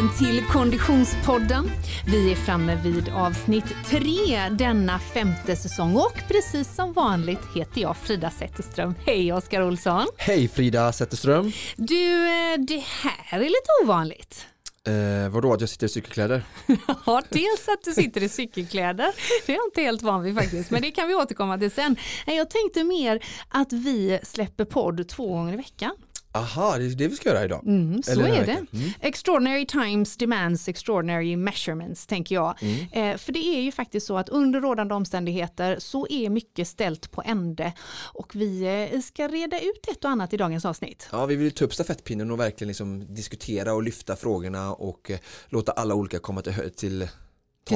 välkommen till Konditionspodden. Vi är framme vid avsnitt tre denna femte säsong och precis som vanligt heter jag Frida Zetterström. Hej Oskar Olsson! Hej Frida Zetterström! Du, eh, det här är lite ovanligt. Eh, vadå att jag sitter i cykelkläder? Ja, dels att du sitter i cykelkläder, det är jag inte helt van vid faktiskt, men det kan vi återkomma till sen. Jag tänkte mer att vi släpper podd två gånger i veckan. Aha, det är det vi ska göra idag. Mm, så är det. Mm. Extraordinary times demands extraordinary measurements tänker jag. Mm. Eh, för det är ju faktiskt så att under rådande omständigheter så är mycket ställt på ände och vi eh, ska reda ut ett och annat i dagens avsnitt. Ja, vi vill ta upp stafettpinnen och verkligen liksom diskutera och lyfta frågorna och eh, låta alla olika komma till Till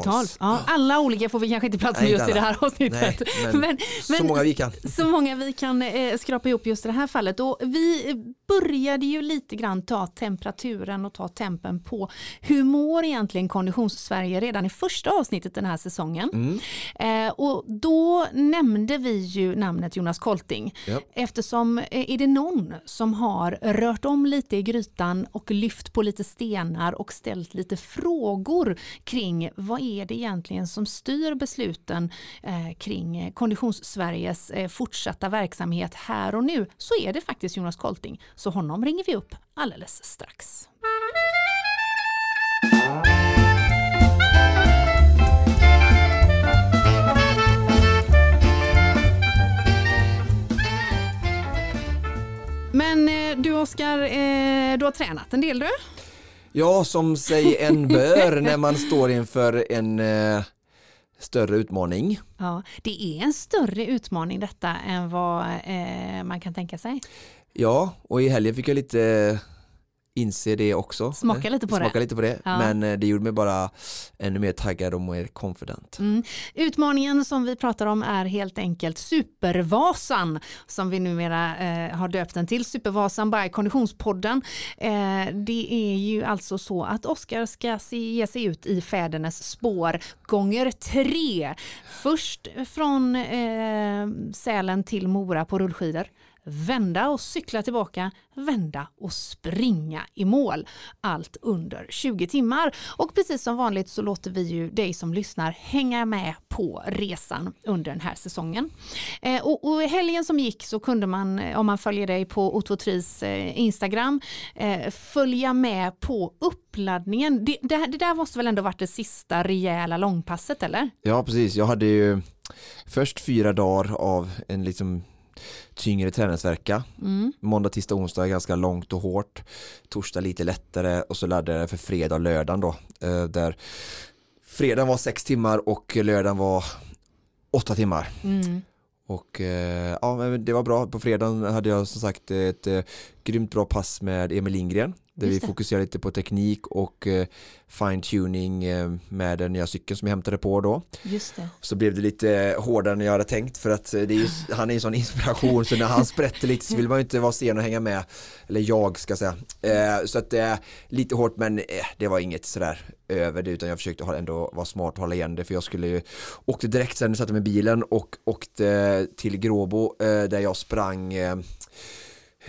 tals. Ja, alla olika får vi kanske inte plats med just i det här avsnittet. Nej, men Så många vi kan. så många vi kan eh, skrapa ihop just i det här fallet. Och vi började ju lite grann ta temperaturen och ta tempen på hur mår egentligen konditions-Sverige redan i första avsnittet den här säsongen. Mm. Eh, och då nämnde vi ju namnet Jonas Kolting Ja. eftersom eh, är det någon som har rört om lite i grytan och lyft på lite stenar och ställt lite frågor kring vad är det egentligen som styr besluten eh, kring eh, Konditionssveriges eh, fortsatta verksamhet här och nu så är det faktiskt Jonas Kolting. Så honom ringer vi upp alldeles strax. Men eh, du Oskar, eh, du har tränat en del du? Ja, som sig en bör när man står inför en eh, större utmaning. Ja, det är en större utmaning detta än vad eh, man kan tänka sig. Ja, och i helgen fick jag lite inse det också. Smaka lite på det. Smaka lite på det. Ja. Men eh, det gjorde mig bara ännu mer taggad och mer confident. Mm. Utmaningen som vi pratar om är helt enkelt Supervasan som vi numera eh, har döpt den till, Supervasan by Konditionspodden. Eh, det är ju alltså så att Oskar ska se, ge sig ut i fädernes spår gånger tre. Först från eh, Sälen till Mora på rullskidor. Vända och cykla tillbaka, vända och springa i mål. Allt under 20 timmar. Och precis som vanligt så låter vi ju dig som lyssnar hänga med på resan under den här säsongen. Eh, och, och i helgen som gick så kunde man, eh, om man följer dig på Ototris eh, Instagram, eh, följa med på uppladdningen. Det, det, det där måste väl ändå varit det sista rejäla långpasset eller? Ja, precis. Jag hade ju först fyra dagar av en liksom tyngre träningsvärka. Mm. Måndag, tisdag, onsdag ganska långt och hårt. Torsdag lite lättare och så laddade jag för fredag och lördagen då. eh, Där fredagen var sex timmar och lördagen var åtta timmar. Mm. Och eh, ja, det var bra. På fredagen hade jag som sagt ett eh, grymt bra pass med Emil Lindgren. Där vi det. fokuserade lite på teknik och eh, fine tuning eh, med den nya cykeln som jag hämtade på då. Just det. Så blev det lite hårdare än jag hade tänkt för att eh, är ju, han är en sån inspiration så när han sprätter lite så vill man ju inte vara sen och hänga med. Eller jag ska säga. Eh, så att det är lite hårt men eh, det var inget sådär över det utan jag försökte ändå vara smart och hålla igen det för jag skulle ju åkte direkt sen satte mig i bilen och åkte till Gråbo eh, där jag sprang eh,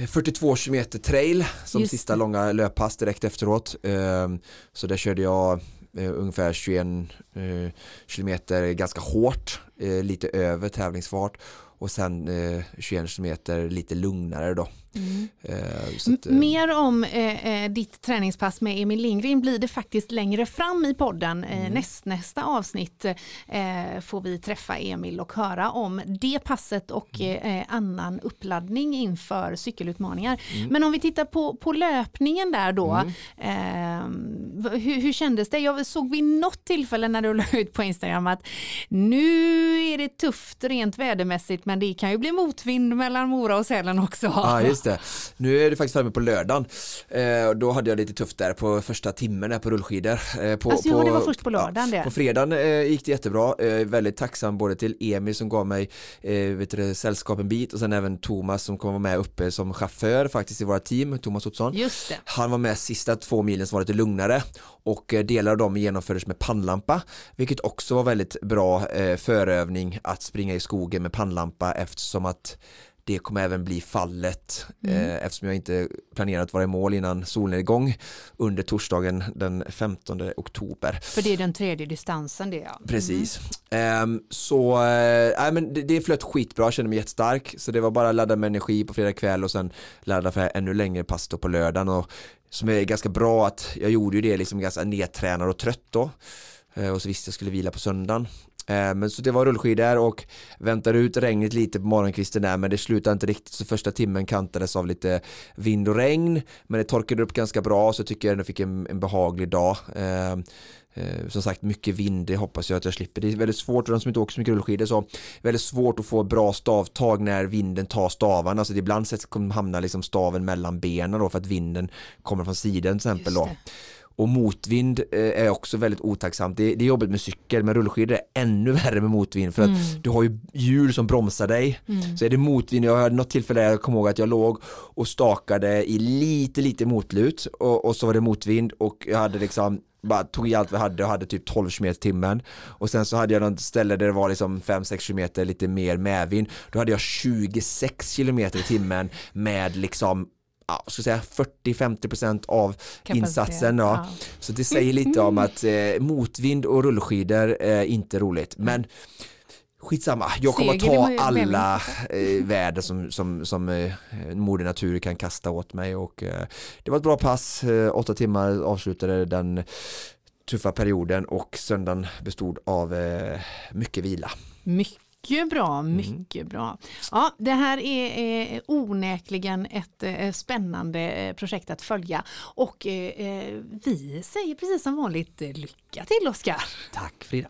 42 km trail som Just sista det. långa löppass direkt efteråt. Eh, Så där körde jag eh, ungefär 21 eh, kilometer ganska hårt, eh, lite över tävlingsfart och sen eh, 21 kilometer lite lugnare då. Mm. Eh, att, eh, Mer om eh, eh, ditt träningspass med Emil Lindgren blir det faktiskt längre fram i podden. Mm. näst, nästa avsnitt eh, får vi träffa Emil och höra om det passet och Mm. eh, annan uppladdning inför cykelutmaningar. Mm. Men om vi tittar på, på löpningen där då. Eh, v- hur, hur kändes det? Jag såg vid något tillfälle när du la ut på Instagram att nu är det tufft rent vädermässigt men det kan ju bli motvind mellan Mora och Sälen också. Ja just det. Nu är det faktiskt framme på lördagen. Eh, då hade jag lite tufft där på första timmen där på rullskidor. Eh, på, Alltså, ja, det var först på lördagen det. På fredagen eh, gick det jättebra. Eh, väldigt tacksam både till Emil som gav mig eh, vet du, sällskap en bit och sen även Thomas som kommer vara med uppe som chaufför faktiskt i våra team, Thomas Ottosson. Just det. Han var med sista två milen som var lite lugnare och eh, delar av dem genomfördes med pannlampa vilket också var väldigt bra eh, förövning att springa i skogen med pannlampa eftersom att det kommer även bli fallet mm. eftersom jag inte planerar att vara i mål innan solnedgång under torsdagen den 15 oktober. För det är den tredje distansen det ja. Precis. Mm. så äh, men det, det flöt skitbra, jag kände mig jättestark så det var bara att ladda med energi på fredag kväll och sen ladda för ännu längre pass på lördagen och som är ganska bra att jag gjorde ju det liksom ganska nedtränad och trött då eh, och så visste jag skulle vila på söndagen eh, Eh, men så det var rullskidor och väntade ut regnet lite på morgonkvisten där men det slutade inte riktigt så första timmen kantades av lite vind och regn men det torkade upp ganska bra så tycker jag ändå fick en, en behaglig dag eh, Eh, som sagt mycket vind, det hoppas jag att jag slipper. Det är väldigt svårt, för de som inte åker så mycket rullskidor så väldigt svårt att få bra stavtag när vinden tar stavarna. Alltså ibland så kommer hamna liksom staven mellan benen då för att vinden kommer från sidan till exempel då. Och motvind eh, är också väldigt otacksamt. Det, det är jobbigt med cykel, men rullskidor är ännu värre med motvind för att mm. du har ju hjul som bromsar dig. Mm. Så är det motvind, jag hade något tillfälle där jag kommer ihåg att jag låg och stakade i lite lite motlut och, och så var det motvind och jag hade liksom bara tog i allt vi hade och hade typ 12 km timmen och sen så hade jag något ställe där det var liksom 5-6 km lite mer medvind då hade jag 26 km i timmen med liksom ja, ska säga 40-50% av Kapacitet. insatsen. Ja. ja. Så det säger lite om att eh, motvind och rullskidor är inte roligt. Men skitsamma, jag kommer att ta alla eh, väder som, som, som eh, moder natur kan kasta åt mig och eh, det var ett bra pass, eh, åtta timmar avslutade den tuffa perioden och söndagen bestod av eh, mycket vila. Mycket bra, mm. mycket mm. bra. Ja, det här är, är onekligen ett eh, spännande projekt att följa och eh, vi säger precis som vanligt lycka till Oskar. Tack Frida.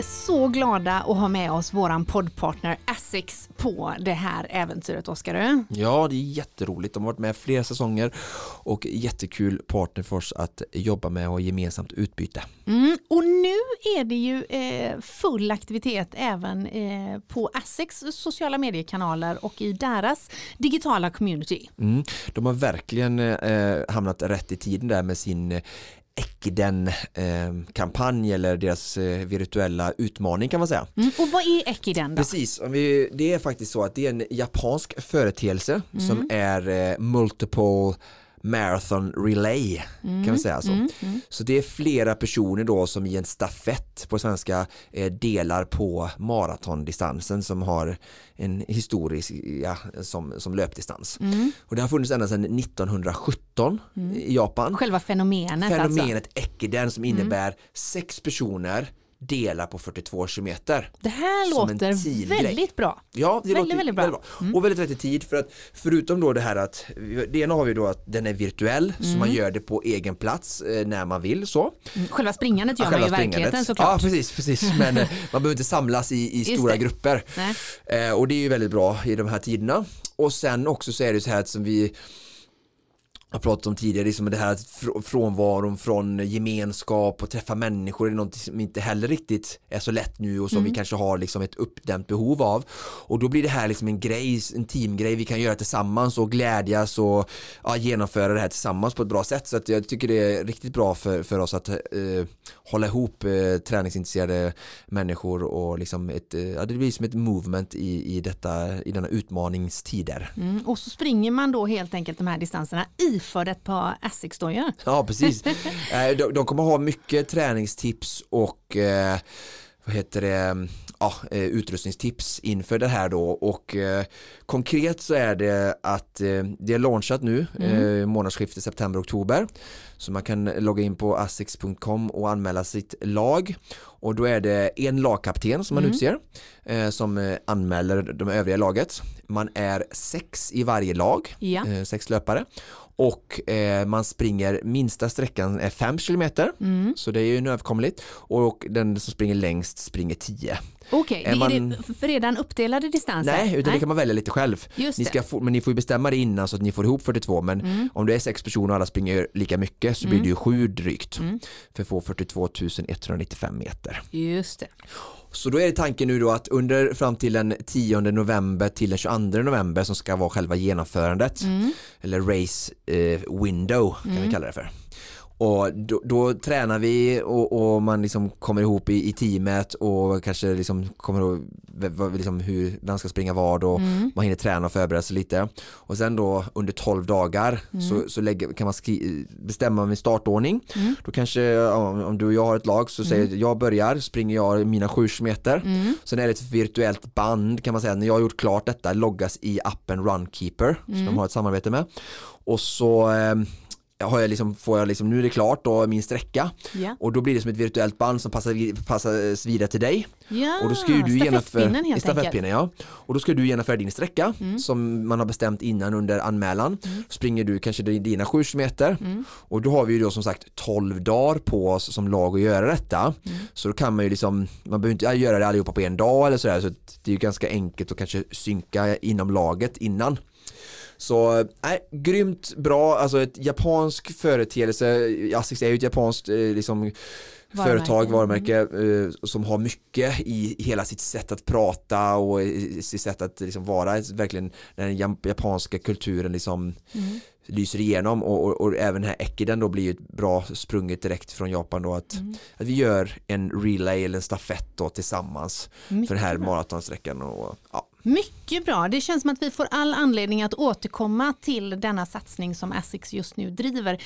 Är så glada att ha med oss våran poddpartner Essex på det här äventyret, Oskar. Ja, det är jätteroligt. De har varit med flera säsonger och jättekul partner för oss att jobba med och gemensamt utbyte. Mm, och nu är det ju eh, full aktivitet även eh, på Essex sociala mediekanaler och i deras digitala community. Mm, de har verkligen eh, hamnat rätt i tiden där med sin Ekiden-kampanj eller deras eh, virtuella utmaning kan man säga. Mm, och vad är Ekiden då? Precis, det är faktiskt så att det är en japansk företeelse mm. som är eh, multiple Marathon Relay mm, kan vi säga så. Mm, mm. Så det är flera personer då som i en stafett på svenska eh, delar på maratondistansen som har en historisk ja, som, som löpdistans. Mm. Och det har funnits ända sedan 1917 mm. i Japan. Själva fenomenet Fenomenet alltså. Ekiden som mm. innebär sex personer delar på 42 kilometer. Det här låter väldigt bra. Ja, det väldigt, låter väldigt bra. Väldigt bra. Mm. Och väldigt rätt i tid för att förutom då det här att det ena har vi då att den är virtuell mm. så man gör det på egen plats eh, när man vill så. Mm. Själva springandet gör ja, man ju i verkligheten såklart. Ja, precis, precis. men eh, man behöver inte samlas i, i stora det. grupper. Eh, och det är ju väldigt bra i de här tiderna. Och sen också så är det så här att som vi jag pratat om tidigare, liksom det här frånvaron från gemenskap och träffa människor är något som inte heller riktigt är så lätt nu och som mm. vi kanske har liksom ett uppdämt behov av och då blir det här liksom en grej, en teamgrej vi kan göra tillsammans och glädjas och ja, genomföra det här tillsammans på ett bra sätt så att jag tycker det är riktigt bra för, för oss att eh, hålla ihop eh, träningsintresserade människor och liksom ett, eh, ja, det blir som ett movement i, i, detta, i denna utmaningstider. Mm, och så springer man då helt enkelt de här distanserna i iförd ett par Essex-dojor. Ja, precis. Eh, de, de kommer ha mycket träningstips och eh, vad heter det, ja, eh, utrustningstips inför det här då och eh, konkret så är det att eh, det är launchat nu mm. eh, månadsskiftet september-oktober så man kan logga in på asics.com och anmäla sitt lag och då är det en lagkapten som man mm. utser eh, som eh, anmäler de övriga laget. Man är sex i varje lag, ja. sex löpare och eh, man springer minsta sträckan är 5 km mm. så det är ju överkomligt och den som springer längst springer 10. Okej, okay. man... är det redan uppdelade distanser? Nej, utan Nej. det kan man välja lite själv. Ni ska få, men ni får ju bestämma det innan så att ni får ihop 42 men mm. om det är sex personer och alla springer lika mycket så mm. blir det ju sju drygt mm. för att få 42 195 meter. Just det. Så då är det tanken nu då att under fram till den 10 november till den 22 november som ska vara själva genomförandet Mm. eller race eh, window kan vi kalla det för. Och då, då tränar vi och, och man liksom kommer ihop i, i teamet och kanske liksom kommer ihåg liksom hur, vem ska springa vad och Mm. man hinner träna och förbereda sig lite. Och sen då under 12 dagar Mm. så, så lägger, kan man skri, bestämma en startordning. Mm. Då kanske ja, om du och jag har ett lag så säger jag börjar, springer jag mina 7 meter. Mm. Sen är det ett virtuellt band kan man säga, när jag har gjort klart detta loggas i appen Runkeeper som Mm. de har ett samarbete med. Och så eh, har jag liksom, får jag liksom, nu är det klart då min sträcka Ja. och då blir det som ett virtuellt band som passar, passas vidare till dig. ja, Och då ska du stafettpinnen helt stafettpinnen, ja. Och då ska du genomföra din sträcka Mm. som man har bestämt innan under anmälan. Springer du kanske di- dina 7 meter Mm. och då har vi ju då som sagt 12 dagar på oss som lag att göra detta. Mm. Så då kan man ju liksom, man behöver inte göra det allihopa på en dag eller sådär så det är ju ganska enkelt att kanske synka inom laget innan. Så nej, grymt bra, alltså ett japansk företeelse, Asics är ju ett japanskt eh, liksom Varumärke. företag, varumärke eh, som har mycket i hela sitt sätt att prata och sitt sätt att liksom vara. Verkligen den jap- japanska kulturen liksom Mm. lyser igenom. Och, och, och även den här Ekiden då blir ju ett bra sprunget direkt från Japan då att, Mm. att vi gör en relay eller en stafett då tillsammans för den här Mycket maratonsträckan och ja, mycket bra. Det känns som att vi får all anledning att återkomma till denna satsning som Essex just nu driver.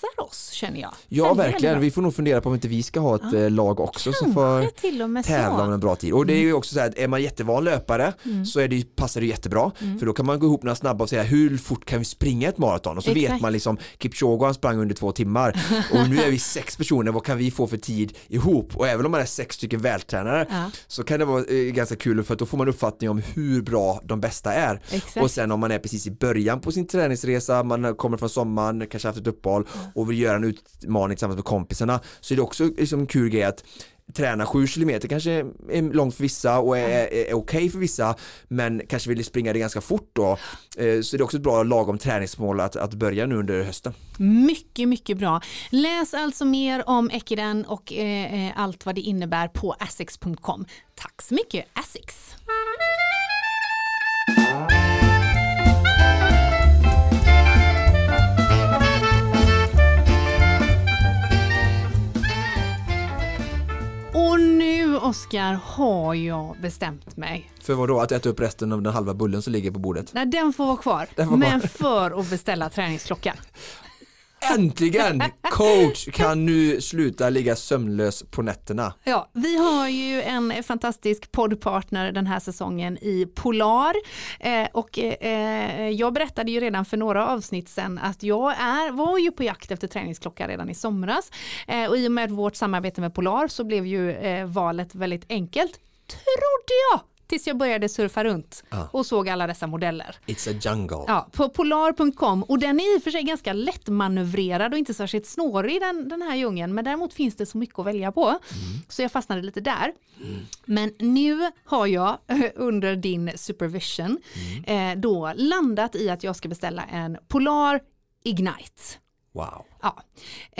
Passar oss känner jag. ja Väldigt, verkligen, vi får nog fundera på om inte vi ska ha ett eh, lag också som bra. får Kanske till och med tävla om så. en bra tid. Och det är ju också så här är man jättevan löpare Mm. så är det, passar det jättebra för då kan man gå ihop några snabba och säga hur fort kan vi springa ett maraton och så vet Exakt. man liksom Kipchoge han sprang under två timmar och nu är vi sex personer, vad kan vi få för tid ihop? Och även om man är sex stycken vältränare Ja, så kan det vara eh, ganska kul för att då får man uppfattning om hur bra de bästa är. exakt. Och sen om man är precis i början på sin träningsresa, man kommer från sommaren, kanske haft ett uppehåll och vill göra en utmaning tillsammans med kompisarna så är det också liksom en kul grej att träna 7 km kanske är långt för vissa och är, är, är okej för vissa men kanske vill springa det ganska fort då. Eh, Så det är också ett bra lagom träningsmål att, att börja nu under hösten. Mycket, mycket bra. Läs alltså mer om Ekiden och eh, eh, allt vad det innebär på asics.com. Tack så mycket Asics. Oskar har jag bestämt mig. För vad då? Att äta upp resten av den halva bullen som ligger på bordet? Nej, den får vara kvar, får men för att beställa träningsklocka. Äntligen! Coach kan nu sluta ligga sömnlös på nätterna. Ja, vi har ju en fantastisk poddpartner den här säsongen i Polar eh, och eh, jag berättade ju redan för några avsnitt sedan att jag är, var ju på jakt efter träningsklocka redan i somras eh, och i och med vårt samarbete med Polar så blev ju eh, valet väldigt enkelt, trodde jag, tills jag började surfa runt Ja. och såg alla dessa modeller. It's a jungle. Ja, på polar.com och den är i och för sig ganska lättmanövrerad och inte särskilt snårig den, den här djungeln men däremot finns det så mycket att välja på så jag fastnade lite där. Men nu har jag under din supervision eh, då landat i att jag ska beställa en Polar Ignite. Wow. Ja.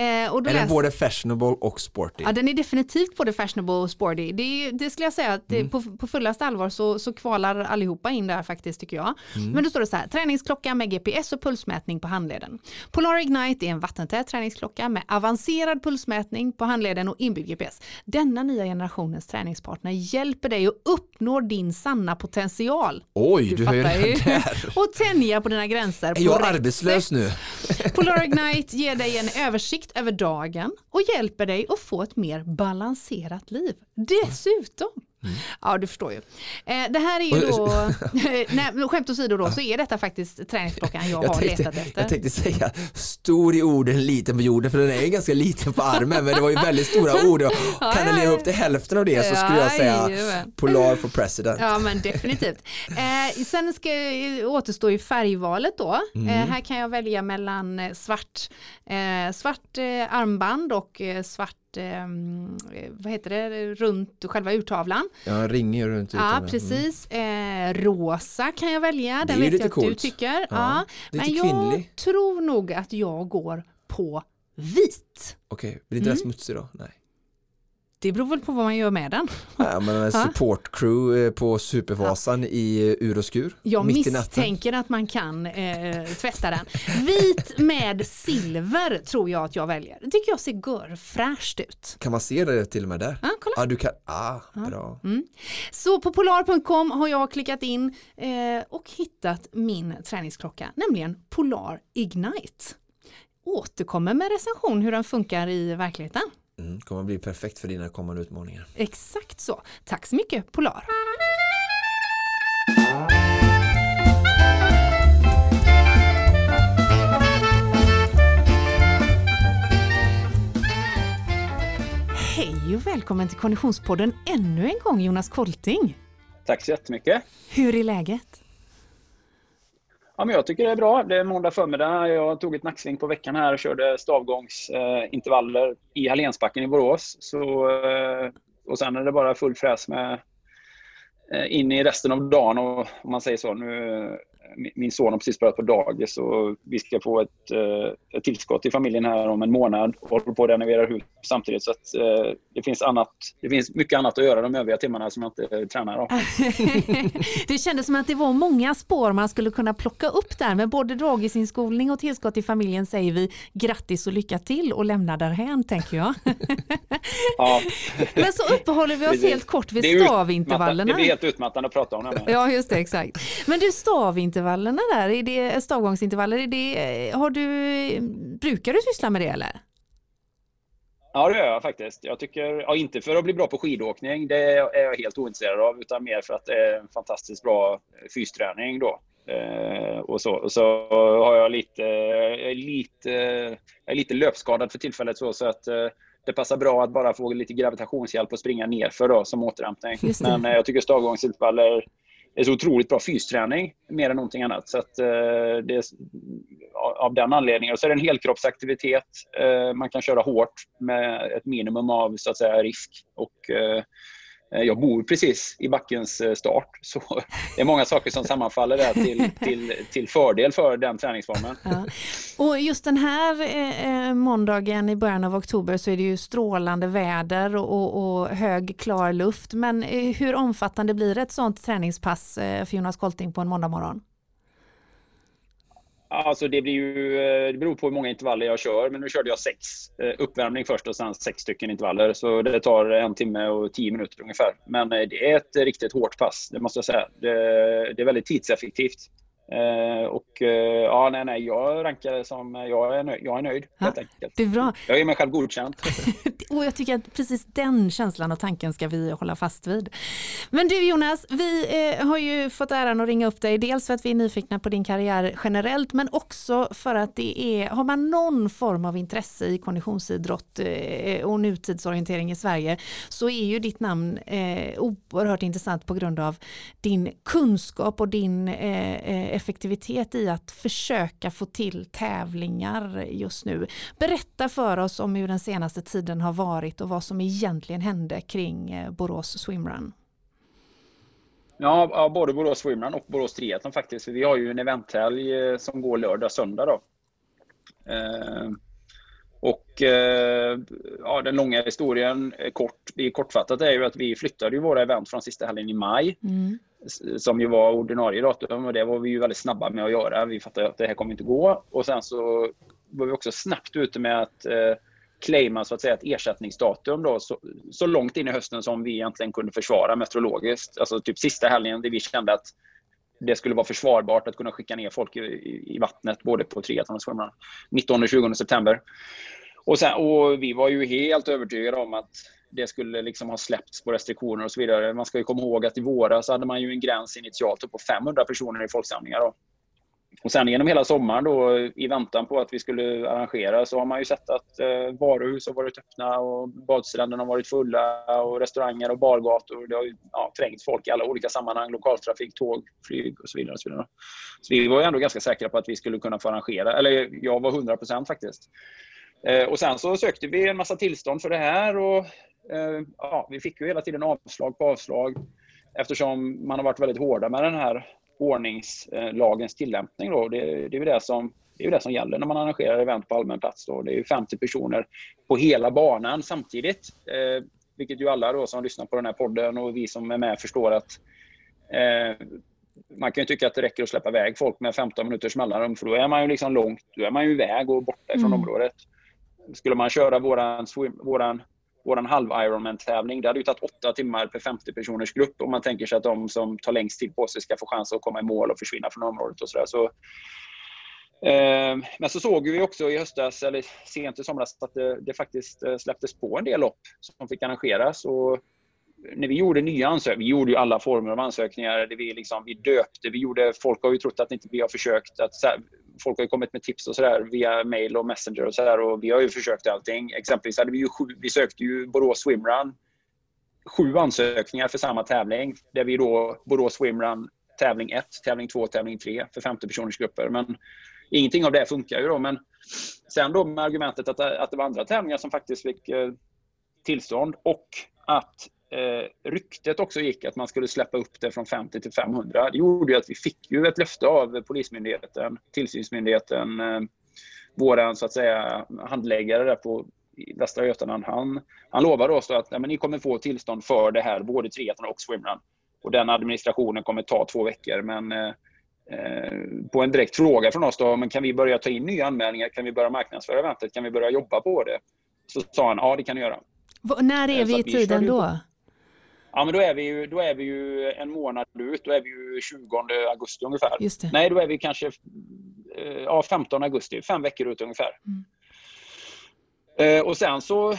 Eh, och då Är den läs- både fashionable och sporty? Ja, den är definitivt både fashionable och sporty. Det, är- det skulle jag säga att det, på, på fullaste allvar så, så kvalar allihopa in där faktiskt tycker jag. Men då står det så här, träningsklocka med GPS och pulsmätning på handleden. Polar Ignite är en vattentät träningsklocka med avancerad pulsmätning på handleden och inbyggd GPS. Denna nya generationens träningspartner hjälper dig att uppnå din sanna potential. Oj, du, ju fattar redan ju. där. Och tänja på dina gränser. Är jag arbetslös sätt. nu? Polar Ignite ger dig en översikt över dagen och hjälper dig att få ett mer balanserat liv. Dessutom. Ja, du förstår ju. Eh, det här är ju då, nej, skämt åsido då, så är detta faktiskt träningsklockan jag, Jag har tänkte, letat efter. jag tänkte säga stor i orden, liten på jorden för den är ju ganska liten på armen men det var ju väldigt stora ord och kan den leva upp till hälften av det så skulle jag säga. Polar for president. Ja men definitivt. Eh, sen ska återstå ju färgvalet då. Mm. Eh, här kan jag välja mellan eh, svart, eh, svart eh, armband och eh, svart eh, vad heter det, runt själva urtavlan. Ja, ringer runt Ja, utan- Mm. precis. Eh, rosa kan jag välja, Det den vet jag att du tycker. Ja. lite Men jag kvinnlig. tror nog att jag går på vit. Okej, blir inte Mm. den smutsig då? Nej. Det beror väl på vad man gör med den. Ja, men en support crew eh, på Supervasan ja. i ur och skur. Jag misstänker att man kan eh, tvätta den. Vit med silver tror jag att jag väljer. Det tycker jag ser görfräscht ut. Kan man se det till och med där? Ja, kolla. Ja, du kan. Ah, ja. bra. Mm. Så på polar.com har jag klickat in eh, och hittat min träningsklocka, nämligen Polar Ignite. Återkommer med recension hur den funkar i verkligheten. Mm, kommer att bli perfekt för dina kommande utmaningar. Exakt så. Tack så mycket Polar. Hej och välkommen till Konditionspodden ännu en gång Jonas Kolting. Tack så jättemycket. Hur är läget? Ja, men jag tycker det är bra. Det är måndag förmiddag. Jag tog ett nacksving på veckan här och körde stavgångsintervaller eh, i Hallensbacken i Borås. Så, eh, och sen är det bara full fräs med eh, in i resten av dagen och, om man säger så. Nu min son har precis börjat på dagis och vi ska få ett, eh, ett tillskott i familjen här om en månad och håller på att renovera hus samtidigt. Så att, eh, det, finns annat, det finns mycket annat att göra de övriga timmarna som jag inte tränar. Av. det kändes som att det var många spår man skulle kunna plocka upp där med både dagisinskolning och tillskott i familjen säger vi grattis och lycka till och lämna därhän tänker jag. ja. Men så uppehåller vi oss helt kort vid stavintervallerna. Det blir helt utmattande att prata om det. Ja just det, exakt. Men du stavintervallerna intervallerna där, är det stavgångsintervaller, är det, har du, brukar du syssla med det eller? Ja, det gör jag faktiskt. Jag tycker, ja, inte för att bli bra på skidåkning, det är jag helt ointresserad av, utan mer för att det är en fantastiskt bra fysträning då. Eh, och så, och så har jag lite, lite, jag är lite löpskadad för tillfället så, så att eh, det passar bra att bara få lite gravitationshjälp och springa nerför då som återhämtning. Men eh, jag tycker stavgångsintervaller det är så otroligt bra fysträning mer än någonting annat. Så att, eh, det är, av den anledningen. Och så är det en helkroppsaktivitet. Eh, man kan köra hårt med ett minimum av så att säga, risk. Och, Eh, jag bor precis i backens eh, start, så det är många saker som sammanfaller där till, till, till fördel för den träningsformen. Ja. Och just den här eh, måndagen i början av oktober så är det ju strålande väder och, och hög klar luft. Men eh, hur omfattande blir ett sådant träningspass för Jonas Kolting på en måndag morgon? Alltså det, blir ju, eh, det beror på hur många intervaller jag kör, men nu körde jag sex. Eh, uppvärmning först och sen sex stycken intervaller. Så det tar en timme och tio minuter ungefär. Men eh, det är ett riktigt hårt pass, det måste jag säga. Det, det är väldigt tidseffektivt. Eh, och eh, ja, nej, nej, jag rankar det som, jag är nöjd, jag är nöjd ja, helt enkelt. Det är bra. Jag är mig själv godkänd. och jag tycker att precis den känslan och tanken ska vi hålla fast vid. Men du Jonas, vi eh, har ju fått äran att ringa upp dig, dels för att vi är nyfikna på din karriär generellt, men också för att det är, har man någon form av intresse i konditionsidrott eh, och nutidsorientering i Sverige, så är ju ditt namn eh, oerhört intressant på grund av din kunskap och din eh, effektivitet i att försöka få till tävlingar just nu. Berätta för oss om hur den senaste tiden har varit och vad som egentligen hände kring eh, Borås Swimrun. Ja, både Borås Swimrun och Borås Triathlon faktiskt. Vi har ju en eventhelg eh, som går lördag söndag då. Eh, och eh, ja, den långa historien kort, det kortfattat är ju att vi flyttade ju våra event från sista helgen i maj. Mm som ju var ordinarie datum och det var vi ju väldigt snabba med att göra. Vi fattade att det här kommer inte gå och sen så var vi också snabbt ute med att eh, claima så att säga ett ersättningsdatum då, så, så, långt in i hösten som vi egentligen kunde försvara meteorologiskt. Alltså typ sista helgen där vi kände att det skulle vara försvarbart att kunna skicka ner folk i, i, i vattnet både på triathlon och swimrun 19-20 september. Och, sen, och vi var ju helt övertygade om att det skulle liksom ha släppts på restriktioner och så vidare. Man ska ju komma ihåg att i våras hade man ju en gräns initialt på 500 personer i folksamlingar. Då. Och sen genom hela sommaren då i väntan på att vi skulle arrangera så har man ju sett att eh, varuhus har varit öppna och badstränderna har varit fulla och restauranger och bargator. Det har ju ja, trängt folk i alla olika sammanhang. Lokaltrafik, tåg, flyg och så vidare. Och så, vidare. så vi var ändå ganska säkra på att vi skulle kunna få arrangera. Eller jag var 100 procent faktiskt. Eh, och sen så sökte vi en massa tillstånd för det här och Eh, ja, vi fick ju hela tiden avslag på avslag eftersom man har varit väldigt hårda med den här ordningslagens tillämpning. Då. Det, det är ju det som det är det som gäller när man arrangerar event på allmän plats. Då. Det är 50 personer på hela banan samtidigt. Eh, vilket ju alla då som lyssnar på den här podden och vi som är med förstår att eh, man kan ju tycka att det räcker att släppa iväg folk med 15 minuters mellanrum för då är man ju liksom långt, då är man ju iväg och borta mm. området. Skulle man köra våran, våran, vår halv-Ironman-tävling, det hade ju tagit åtta timmar per 50 personers grupp om man tänker sig att de som tar längst tid på sig ska få chans att komma i mål och försvinna från området och sådär. Så, eh, men så såg vi också i höstas, eller sent i somras, att det, det faktiskt eh, släpptes på en del lopp som fick arrangeras. Och när vi gjorde nya ansökningar, vi gjorde ju alla former av ansökningar, det vi, liksom, vi döpte, vi gjorde, folk har ju trott att inte vi har försökt, att folk har ju kommit med tips och sådär via mail och messenger och sådär och vi har ju försökt allting. Exempelvis hade vi ju sju, vi sökte ju Borås Swimrun, sju ansökningar för samma tävling, där vi då Borås Swimrun tävling 1, tävling 2, tävling 3 för 50 personers grupper. Men ingenting av det funkar ju då. Men sen då med argumentet att, att det var andra tävlingar som faktiskt fick eh, tillstånd och att eh, ryktet också gick att man skulle släppa upp det från 50 till 500. Det gjorde ju att vi fick ju ett löfte av Polismyndigheten, tillsynsmyndigheten, eh, våran så att säga handläggare där på Västra Götaland. Han, han lovade oss att ja, men ni kommer få tillstånd för det här, både triathlon och swimrun. Och den administrationen kommer ta två veckor. Men eh, eh, på en direkt fråga från oss då, men kan vi börja ta in nya anmälningar? Kan vi börja marknadsföra eventet? Kan vi börja jobba på det? Så sa han, ja det kan ni göra. V när är eh, vi i tiden då? Ja, men då är vi ju, då är vi ju en månad ut. Då är vi ju 20 augusti ungefär. Nej, då är vi kanske eh, ja, 15 augusti. Fem veckor ut ungefär. Mm. Eh, och sen så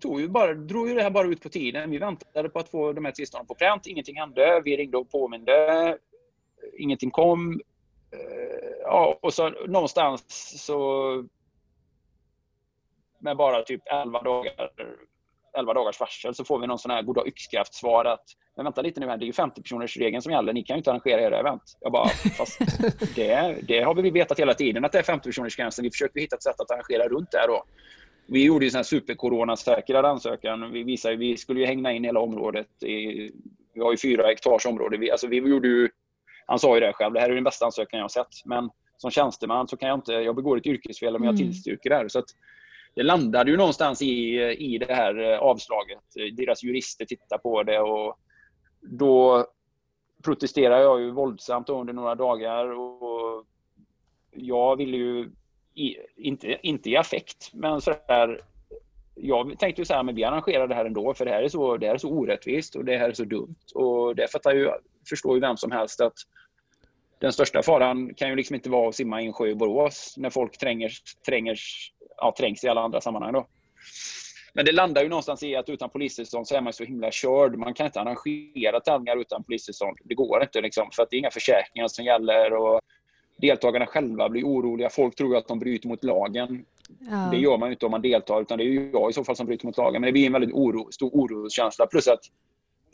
tog ju bara, drog ju det här bara ut på tiden. Vi väntade på att få de här tillstånden på pränt. Ingenting hände. Vi ringde och påminde. Ingenting kom. Eh, ja, och så någonstans så med bara typ 11 dagar 11 dagars varsel så får vi någon sån här goda yxkraft-svar att men vänta lite nu här, det är ju 50 personers regeln som gäller, ni kan ju inte arrangera era event. Jag bara, fast det, det har vi vetat hela tiden att det är 50 personers gränsen. Vi försökte hitta ett sätt att arrangera runt det här då. Vi gjorde ju sån här super ansökan. Vi visade vi skulle ju hänga in hela området. I, vi har ju fyra hektars område. Vi, alltså vi gjorde ju, han sa ju det själv, det här är den bästa ansökan jag har sett. Men som tjänsteman så kan jag inte, jag begår ett yrkesfel om jag mm. tillstyrker det här. Så att det landade ju någonstans i, i det här eh, avslaget. Deras jurister tittade på det och då protesterade jag ju våldsamt under några dagar. Och jag ville ju, i, inte, inte i affekt, men sådär jag tänkte ju så här, men vi arrangerar det här ändå för det här är så, det här är så orättvist och det här är så dumt. Och det fattar ju, förstår ju vem som helst att den största faran kan ju liksom inte vara att simma i en sjö i Borås när folk tränger, tränger ja, trängs i alla andra sammanhang. Då. Men det landar ju någonstans i att utan polistillstånd så är man så himla körd. Man kan inte arrangera tävlingar utan polistillstånd. Det går inte liksom, för att det är inga försäkringar som gäller. Och deltagarna själva blir oroliga. Folk tror att de bryter mot lagen. Ja. Det gör man ju inte om man deltar, utan det är ju jag i så fall som bryter mot lagen. Men det blir en väldigt oro, stor oroskänsla. Plus att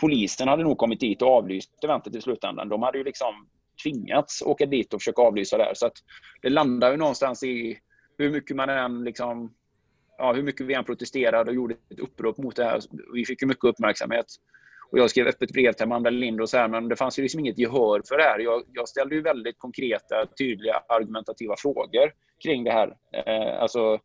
polisen hade nog kommit dit och avlyst eventet i slutändan. De hade ju liksom tvingats åka dit och försöka avlysa det här. Så att det landar ju någonstans i hur mycket man än liksom, ja, hur mycket vi än protesterade och gjorde ett upprop mot det här. Vi fick ju mycket uppmärksamhet. Och jag skrev öppet brev till Amanda Lind och så här, men det fanns ju liksom inget gehör för det här. Jag, jag ställde ju väldigt konkreta, tydliga, argumentativa frågor kring det här. Eh, alltså,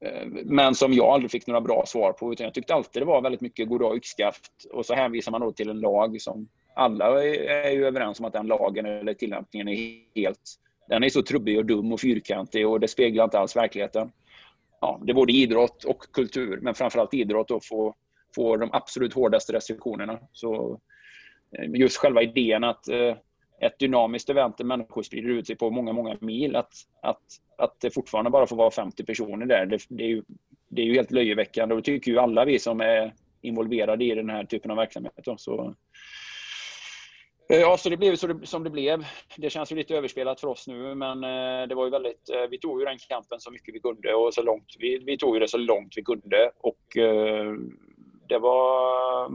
eh, men som jag aldrig fick några bra svar på. Utan jag tyckte alltid det var väldigt mycket goddag yxskaft. Och så hänvisar man då till en lag som alla är, är ju överens om att den lagen eller tillämpningen är helt den är så trubbig och dum och fyrkantig och det speglar inte alls verkligheten. Ja, det är både idrott och kultur, men framförallt idrott och få, få de absolut hårdaste restriktionerna. Så eh, just själva idén att eh, ett dynamiskt event där människor sprider ut sig på många, många mil, att, att, att det fortfarande bara får vara 50 personer där, det, det är, ju, det är ju helt löjeväckande och det tycker ju alla vi som är involverade i den här typen av verksamhet. Då. Så, Eh, ja, så det blev så det, som det blev. Det känns ju lite överspelat för oss nu, men eh, det var ju väldigt, eh, vi tog ju den kampen så mycket vi kunde och så långt, vi, vi tog ju det så långt vi kunde och det var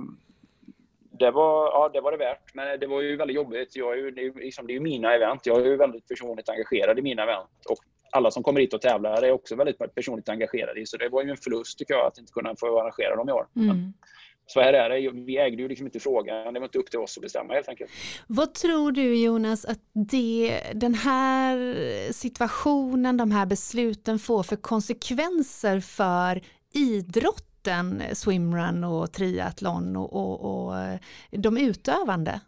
det var, ja, det var det värt, men det var ju väldigt jobbigt. Jag är ju, det, är liksom, det är ju mina event. Jag är ju väldigt personligt engagerad i mina event. Och alla som kommer hit och tävlar är också väldigt personligt engagerade i. Så det var ju en förlust tycker jag att inte kunna få arrangera dem i år. Mm så här är det. Vi ägde ju liksom inte frågan. Det var inte upp till oss att bestämma helt enkelt. Vad tror du Jonas att det, den här situationen, de här besluten får för konsekvenser för idrott idrotten, swimrun och triathlon och, och, och de utövande?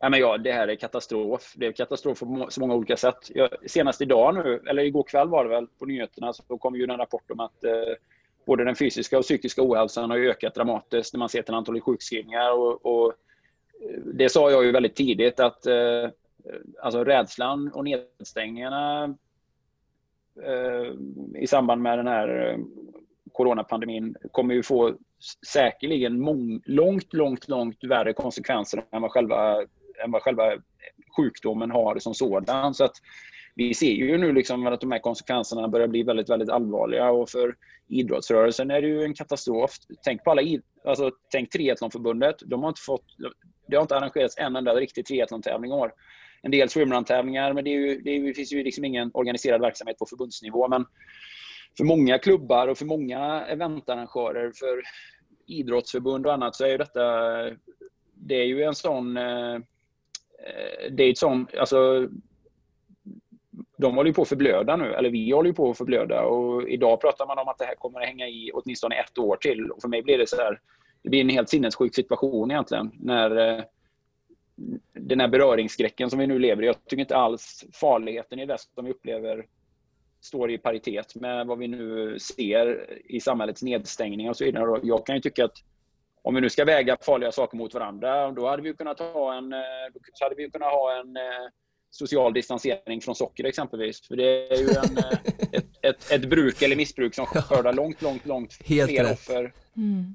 Ja, men ja, det här är katastrof. Det är katastrof på så många olika sätt. Jag, senast idag nu, eller igår kväll var det väl, på nyheterna så kom ju en rapport om att eh, både den fysiska och psykiska ohälsan har ökat dramatiskt när man ser till antalet sjukskrivningar. Och, och, eh, det sa jag ju väldigt tidigt att eh, alltså rädslan och nedstängningarna eh, i samband med den här eh, coronapandemin kommer ju få säkerligen mång, långt, långt, långt värre konsekvenser än vad själva, än vad själva sjukdomen har som sådan. Så att vi ser ju nu liksom att de här konsekvenserna börjar bli väldigt, väldigt allvarliga och för idrottsrörelsen är det ju en katastrof. Tänk på alla alltså, tänk triathlonförbundet. De har inte fått, det har inte arrangerats en enda riktig triathlon-tävling i år. En del swimrun-tävlingar, men det, är ju, det, är, det finns ju liksom ingen organiserad verksamhet på förbundsnivå. Men för många klubbar och för många eventarrangörer, för idrottsförbund och annat så är ju detta, det är ju en sån, eh, det är ett sån, alltså de håller ju på att förblöda nu, eller vi håller ju på att förblöda och idag pratar man om att det här kommer att hänga i åtminstone ett år till. Och för mig blir det så här, det blir en helt sinnessjuk situation egentligen när eh, den här beröringsskräcken som vi nu lever i. Jag tycker inte alls farligheten i det som vi upplever står i paritet med vad vi nu ser i samhällets nedstängning och så vidare. Jag kan ju tycka att om vi nu ska väga farliga saker mot varandra, då hade vi kunnat ha en, eh, då hade vi kunnat ha en eh, social distansering från socker exempelvis. För det är ju en, eh, ett, ett, ett, bruk eller missbruk som skördar långt, långt, långt Helt fler rätt. offer. Mm.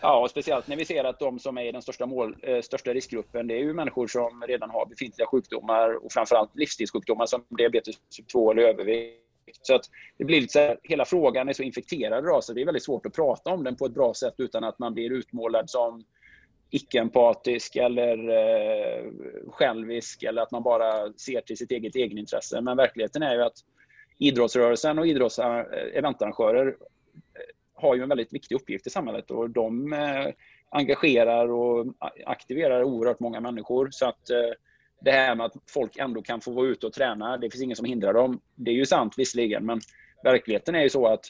Ja, och speciellt när vi ser att de som är i den största, mål, eh, största riskgruppen, det är ju människor som redan har befintliga sjukdomar och framförallt livsstilssjukdomar som diabetes typ 2 eller övervikt. Så att det blir lite så här, hela frågan är så infekterad idag så det är väldigt svårt att prata om den på ett bra sätt utan att man blir utmålad som icke-empatisk eller eh, självisk eller att man bara ser till sitt eget egenintresse. Men verkligheten är ju att idrottsrörelsen och idrotts-eventarrangörer eh, eh, har ju en väldigt viktig uppgift i samhället och de eh, engagerar och aktiverar oerhört många människor. Så att eh, det här med att folk ändå kan få vara ute och träna, det finns ingen som hindrar dem. Det är ju sant visserligen, men verkligheten är ju så att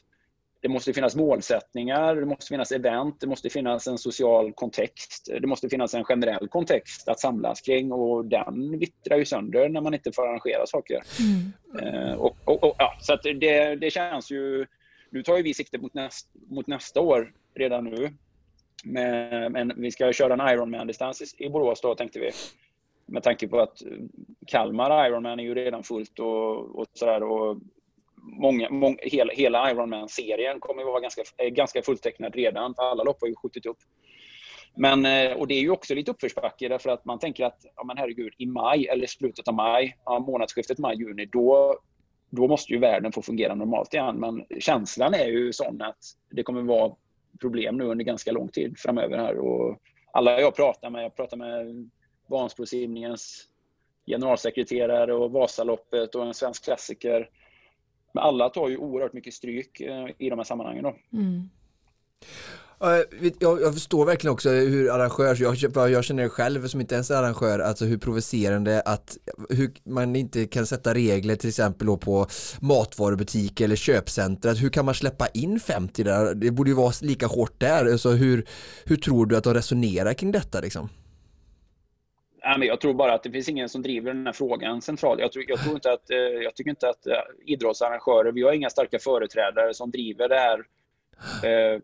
det måste finnas målsättningar, det måste finnas event, det måste finnas en social kontext, det måste finnas en generell kontext att samlas kring och den vittrar ju sönder när man inte får arrangera saker. Mm. Eh, och, och, och, ja, så det, det känns ju... Nu tar ju vi sikte mot, näst, mot nästa år redan nu. Men, men vi ska köra en Ironman-distans i Borås då tänkte vi. Med tanke på att Kalmar Ironman är ju redan fullt och, och sådär många, många, hela, hela Ironman-serien kommer att vara ganska, eh, ganska fulltecknad redan, för alla lopp har ju skjutit upp. Men, eh, och det är ju också lite uppförsbacke därför att man tänker att, ja men herregud, i maj eller slutet av maj, ja, månadsskiftet maj-juni, då, då måste ju världen få fungera normalt igen. Men känslan är ju sån att det kommer vara problem nu under ganska lång tid framöver här. Och alla jag pratar med, jag pratar med Vansbrosimningens generalsekreterare och Vasaloppet och en svensk klassiker men alla tar ju oerhört mycket stryk eh, i de här sammanhangen. Då. Mm. Jag, jag, förstår verkligen också hur arrangörs, jag, jag känner det själv som inte ens är arrangör, alltså hur provocerande att hur man inte kan sätta regler till exempel då på matvarubutiker eller köpcenter, hur kan man släppa in 50 där? Det borde ju vara lika hårt där, alltså hur, hur tror du att de resonerar kring detta liksom? Jag tror bara att det finns ingen som driver den här frågan centralt. Jag, tror, jag, tror inte att, eh, jag tycker inte att eh, idrottsarrangörer, vi har inga starka företrädare som driver det här eh,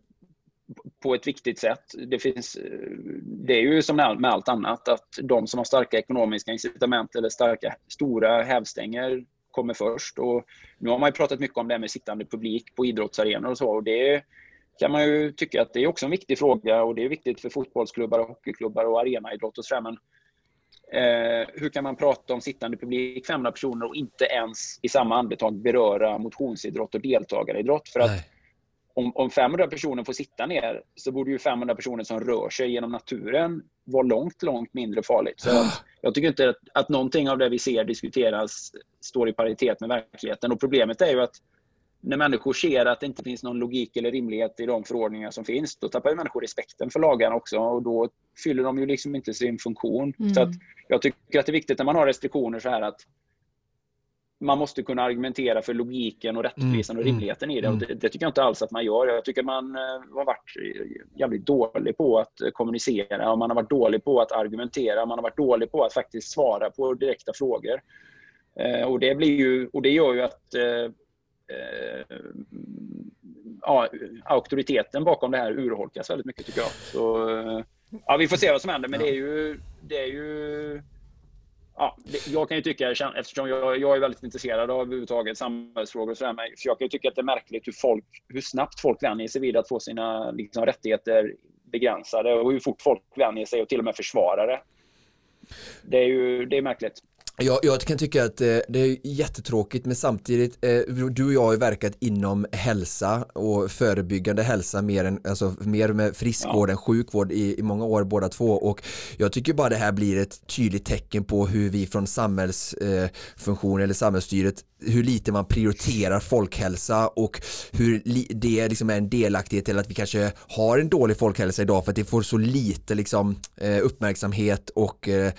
på ett viktigt sätt. Det, finns, eh, det är ju som med allt annat att de som har starka ekonomiska incitament eller starka, stora hävstänger kommer först. Och nu har man ju pratat mycket om det här med sittande publik på idrottsarenor och så. Och det kan man ju tycka att det är också en viktig fråga och det är viktigt för fotbollsklubbar och hockeyklubbar och arenaidrott och sådär. Men Eh, hur kan man prata om sittande publik, 500 personer och inte ens i samma andetag beröra motionsidrott och deltagaridrott? För att om, om 500 personer får sitta ner så borde ju 500 personer som rör sig genom naturen vara långt, långt mindre farligt. Så att, jag tycker inte att, att någonting av det vi ser diskuteras står i paritet med verkligheten. Och problemet är ju att när människor ser att det inte finns någon logik eller rimlighet i de förordningar som finns, då tappar ju människor respekten för lagarna också och då fyller de ju liksom inte sin funktion. Mm. Så att jag tycker att det är viktigt när man har restriktioner så här att man måste kunna argumentera för logiken och rättvisan och Mm, rimligheten i det. mm. Och det. Det tycker jag inte alls att man gör. Jag tycker man eh, har varit jävligt dålig på att kommunicera och man har varit dålig på att argumentera. Man har varit dålig på att faktiskt svara på direkta frågor. Eh, Och det, blir ju, och det gör ju att eh, Eh, ja, auktoriteten bakom det här urholkas väldigt mycket tycker jag. Så, eh, ja, vi får se vad som händer, men det är ju... Det är ju ja, det, jag kan ju tycka, eftersom jag, jag är väldigt intresserad av överhuvudtaget samhällsfrågor och sådär, men så jag kan ju tycka att det är märkligt hur, folk, hur snabbt folk vänjer sig vid att få sina liksom, rättigheter begränsade och hur fort folk vänjer sig och till och med försvarar det. Det är ju det är märkligt. Jag, jag kan tycka att eh, det är jättetråkigt men samtidigt, eh, du och jag har ju verkat inom hälsa och förebyggande hälsa mer, än, alltså, mer med friskvård Ja. än sjukvård i, i många år båda två och jag tycker bara det här blir ett tydligt tecken på hur vi från samhällsfunktion eller samhällsstyret hur lite man prioriterar folkhälsa och hur det liksom är en delaktighet till att vi kanske har en dålig folkhälsa idag för att det får så lite liksom, eh, uppmärksamhet och eh,